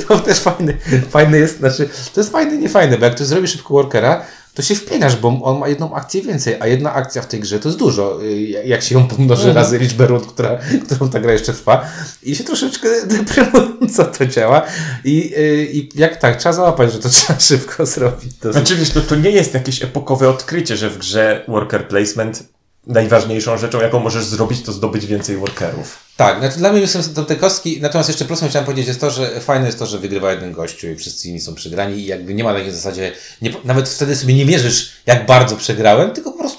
Speaker 1: To też fajny, fajny jest, znaczy, to jest fajny, nie fajny, bo jak ty zrobisz szybko workera, to się wpieniasz, bo on ma jedną akcję więcej, a jedna akcja w tej grze to jest dużo, y, jak się ją pomnoży razy liczbę rund, która, którą ta gra jeszcze trwa i się troszeczkę [LAUGHS] deprymująco to działa i, y, i jak tak, trzeba załapać, że to [LAUGHS] trzeba szybko zrobić. To
Speaker 3: Znaczy wiesz, to, to nie jest jakieś epokowe odkrycie, że w grze worker placement najważniejszą rzeczą, jaką możesz zrobić, to zdobyć więcej workerów.
Speaker 1: Tak, znaczy dla mnie te kostki, natomiast jeszcze plusem chciałem powiedzieć jest to, że fajne jest to, że wygrywa jeden gościu i wszyscy inni są przegrani i jakby nie ma takiej zasadzie, nie, nawet wtedy sobie nie mierzysz jak bardzo przegrałem, tylko po prostu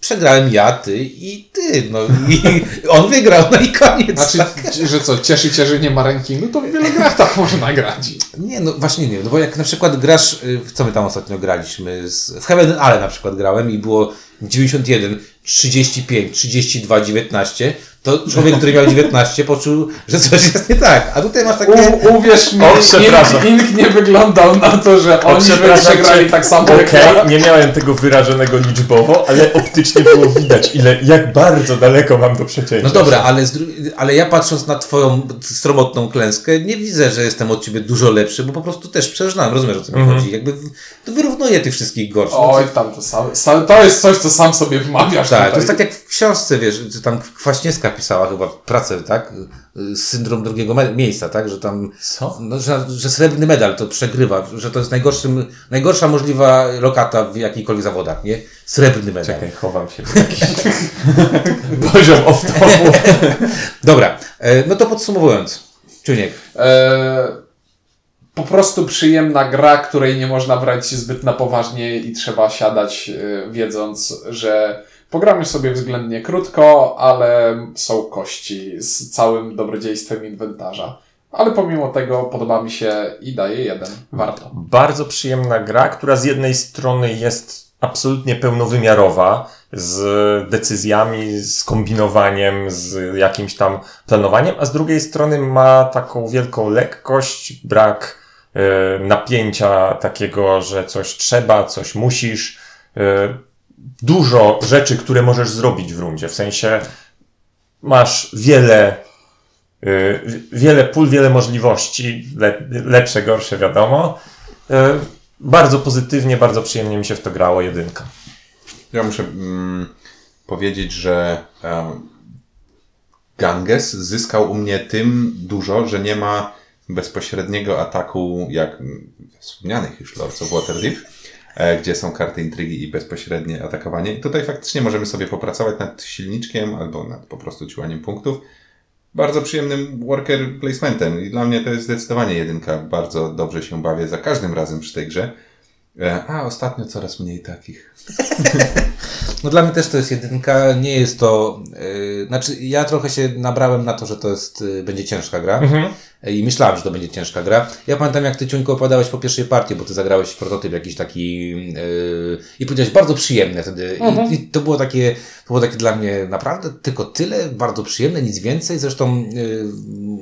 Speaker 1: przegrałem ja, ty i ty, no i [LAUGHS] on wygrał, no i koniec.
Speaker 2: Znaczy,
Speaker 1: tak.
Speaker 2: że co, cieszy cię, że nie ma rankingu, to w wielu grach tak [LAUGHS] można grać.
Speaker 1: Nie, no właśnie nie, no bo jak na przykład grasz, y, w co my tam ostatnio graliśmy, z, w Heaven Ale na przykład grałem i było 91, 35, 32, 19, to człowiek, który miał 19 poczuł, że coś jest nie tak, a tutaj masz takie...
Speaker 2: U, uwierz mi,
Speaker 3: O.
Speaker 2: Ink, Ink nie wyglądał na to, że oni przegrali tak samo jak
Speaker 3: Okej,
Speaker 2: ja.
Speaker 3: nie miałem tego wyrażonego liczbowo, ale optycznie było widać, ile, jak bardzo daleko mam do przecięcia.
Speaker 1: No dobra, ale, ale ja patrząc na twoją stromotną klęskę, nie widzę, że jestem od ciebie dużo lepszy, bo po prostu też przeżynałem, rozumiesz o co mi
Speaker 3: Mhm.
Speaker 1: chodzi. Jakby to wyrównuje tych wszystkich gorszych.
Speaker 2: Oj, tam to sam, sam, to jest coś, co sam sobie wmawiasz
Speaker 1: tak,
Speaker 2: tutaj.
Speaker 1: to jest tak jak w książce, wiesz, czy tam Kwaśniewska pisała chyba pracę, tak? Syndrom drugiego miejsca, tak? Że tam,
Speaker 3: Co?
Speaker 1: no, że, że srebrny medal to przegrywa, że to jest najgorszym, najgorsza możliwa lokata w jakichkolwiek zawodach, nie? Srebrny medal.
Speaker 3: Czekaj, chowam się [LAUGHS] poziom off-topu. [LAUGHS]
Speaker 1: Dobra, e, no to podsumowując, Czuniek,
Speaker 2: E, po prostu przyjemna gra, której nie można brać zbyt na poważnie i trzeba siadać e, wiedząc, że pogramy sobie względnie krótko, ale są kości z całym dobrodziejstwem inwentarza. Ale pomimo tego podoba mi się i daje jeden. Warto.
Speaker 3: Bardzo przyjemna gra, która z jednej strony jest absolutnie pełnowymiarowa, z decyzjami, z kombinowaniem, z jakimś tam planowaniem, a z drugiej strony ma taką wielką lekkość, brak e, napięcia takiego, że coś trzeba, coś musisz. Dużo rzeczy, które możesz zrobić w rundzie, w sensie masz wiele y, wiele pól, wiele możliwości, le, lepsze, gorsze, wiadomo. Y, Bardzo pozytywnie, bardzo przyjemnie mi się w to grało, jedynka.
Speaker 4: Ja muszę mm, powiedzieć, że um, Ganges zyskał u mnie tym dużo, że nie ma bezpośredniego ataku, jak mm, wspomnianych już Lords of Waterdeep, gdzie są karty intrygi i bezpośrednie atakowanie. I tutaj faktycznie możemy sobie popracować nad silniczkiem albo nad po prostu ciłaniem punktów. Bardzo przyjemnym worker placementem i dla mnie to jest zdecydowanie jedynka. Bardzo dobrze się bawię za każdym razem przy tej grze. E, A ostatnio coraz mniej takich. [LAUGHS]
Speaker 1: No dla mnie też to jest jedynka, nie jest to, yy, znaczy ja trochę się nabrałem na to, że to jest, yy, będzie ciężka gra Yy, i myślałem, że to będzie ciężka gra. Ja pamiętam jak ty Ciuńko opadałeś po pierwszej partii, bo ty zagrałeś prototyp jakiś taki yy, i powiedziałeś bardzo przyjemne wtedy I, i to było takie, to było takie dla mnie naprawdę tylko tyle, bardzo przyjemne, nic więcej, zresztą yy,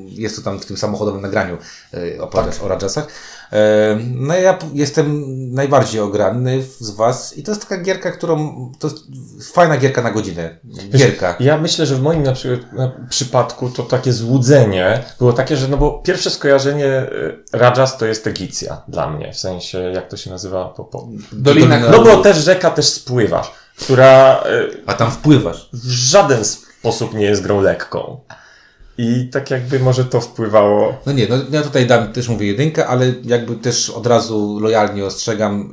Speaker 1: jest to tam w tym samochodowym nagraniu e, opowiadasz o Rajasach. E, no ja jestem najbardziej ograny z was i to jest taka gierka, którą, to jest fajna gierka na godzinę. Gierka.
Speaker 3: Ja myślę, że w moim na przykład na przypadku to takie złudzenie było takie, że no bo pierwsze skojarzenie y, Rajas to jest Egicja dla mnie, w sensie jak to się nazywa po, po...
Speaker 2: Dolina
Speaker 3: No bo też rzeka też spływasz, która y,
Speaker 1: A tam wpływasz.
Speaker 3: w żaden sposób nie jest grą lekką. I tak jakby może to wpływało.
Speaker 1: No nie, no ja tutaj dam też mówię jedynkę, ale jakby też od razu lojalnie ostrzegam.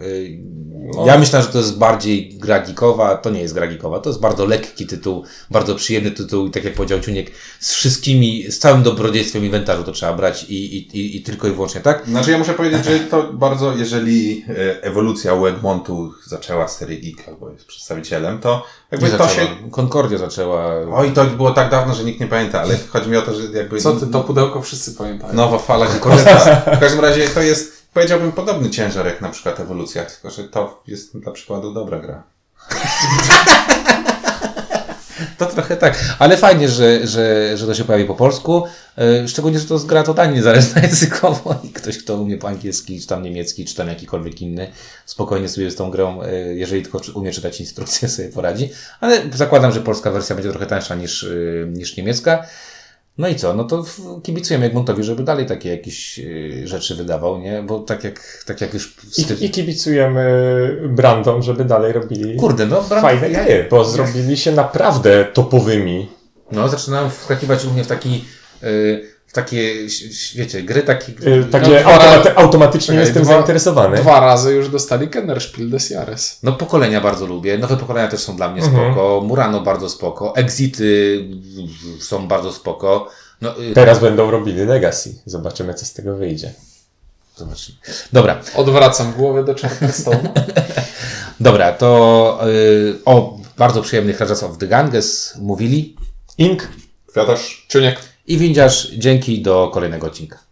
Speaker 1: Y, Ja myślę, że to jest bardziej gra geekowa, to nie jest gra geekowa, to jest bardzo lekki tytuł, bardzo przyjemny tytuł i tak jak powiedział Ciuniek, z wszystkimi, z całym dobrodziejstwem inwentarzu to trzeba brać i, i, i, i tylko i wyłącznie tak.
Speaker 4: Znaczy ja muszę powiedzieć, że to bardzo, jeżeli e, ewolucja u Egmontu zaczęła serię Geek, albo jest przedstawicielem, to jakby
Speaker 1: Nie
Speaker 4: to
Speaker 1: zaczęła.
Speaker 4: się...
Speaker 1: Concordia zaczęła.
Speaker 4: Oj, to było tak dawno, że nikt nie pamięta, ale chodzi mi o to, że jakby...
Speaker 2: Co ty, to pudełko wszyscy pamiętają.
Speaker 4: Nowa fala Concordia. W każdym razie to jest, powiedziałbym, podobny ciężar jak na przykład ewolucja, tylko że to jest dla przykładu dobra gra. [LAUGHS]
Speaker 1: To trochę tak, ale fajnie, że, że, że to się pojawi po polsku. Yy, Szczególnie, że to jest gra totalnie niezależna [LAUGHS] językowo i ktoś, kto umie po angielski, czy tam niemiecki, czy tam jakikolwiek inny, spokojnie sobie z tą grą, yy, jeżeli tylko umie czytać instrukcje, [LAUGHS] sobie poradzi. Ale zakładam, że polska wersja będzie trochę tańsza niż, yy, niż niemiecka. No i co? No to kibicujemy Egmontowi, żeby dalej takie jakieś yy, rzeczy wydawał, nie? Bo tak jak, tak jak już styczniu...
Speaker 3: I, I kibicujemy brandom, żeby dalej robili
Speaker 1: Kurde, no, bram-
Speaker 3: fajne gry, bo zrobili się naprawdę topowymi.
Speaker 1: No, zaczynałem wskakiwać u mnie w taki, yy, takie, wiecie, gry takie...
Speaker 3: Y, Także
Speaker 2: No,
Speaker 3: automaty, automatycznie
Speaker 2: Czekaj,
Speaker 3: jestem
Speaker 2: dwa-
Speaker 3: zainteresowany.
Speaker 2: Dwa razy już dostali Kennerspiel des Jahres.
Speaker 1: No pokolenia bardzo lubię, nowe pokolenia też są dla mnie
Speaker 3: Mhm.
Speaker 1: spoko, Murano bardzo spoko, Exity są bardzo spoko. No, y,
Speaker 3: Teraz będą robili Legacy. Zobaczymy, co z tego wyjdzie.
Speaker 1: zobaczmy. Dobra,
Speaker 2: Odwracam głowę do Charterstone'u. [LAUGHS]
Speaker 1: dobra, to y, o bardzo przyjemnych Rajas of the Ganges mówili
Speaker 3: Ink
Speaker 4: Kwiatarz
Speaker 2: Czuniek.
Speaker 1: I windziarz, dzięki do kolejnego odcinka.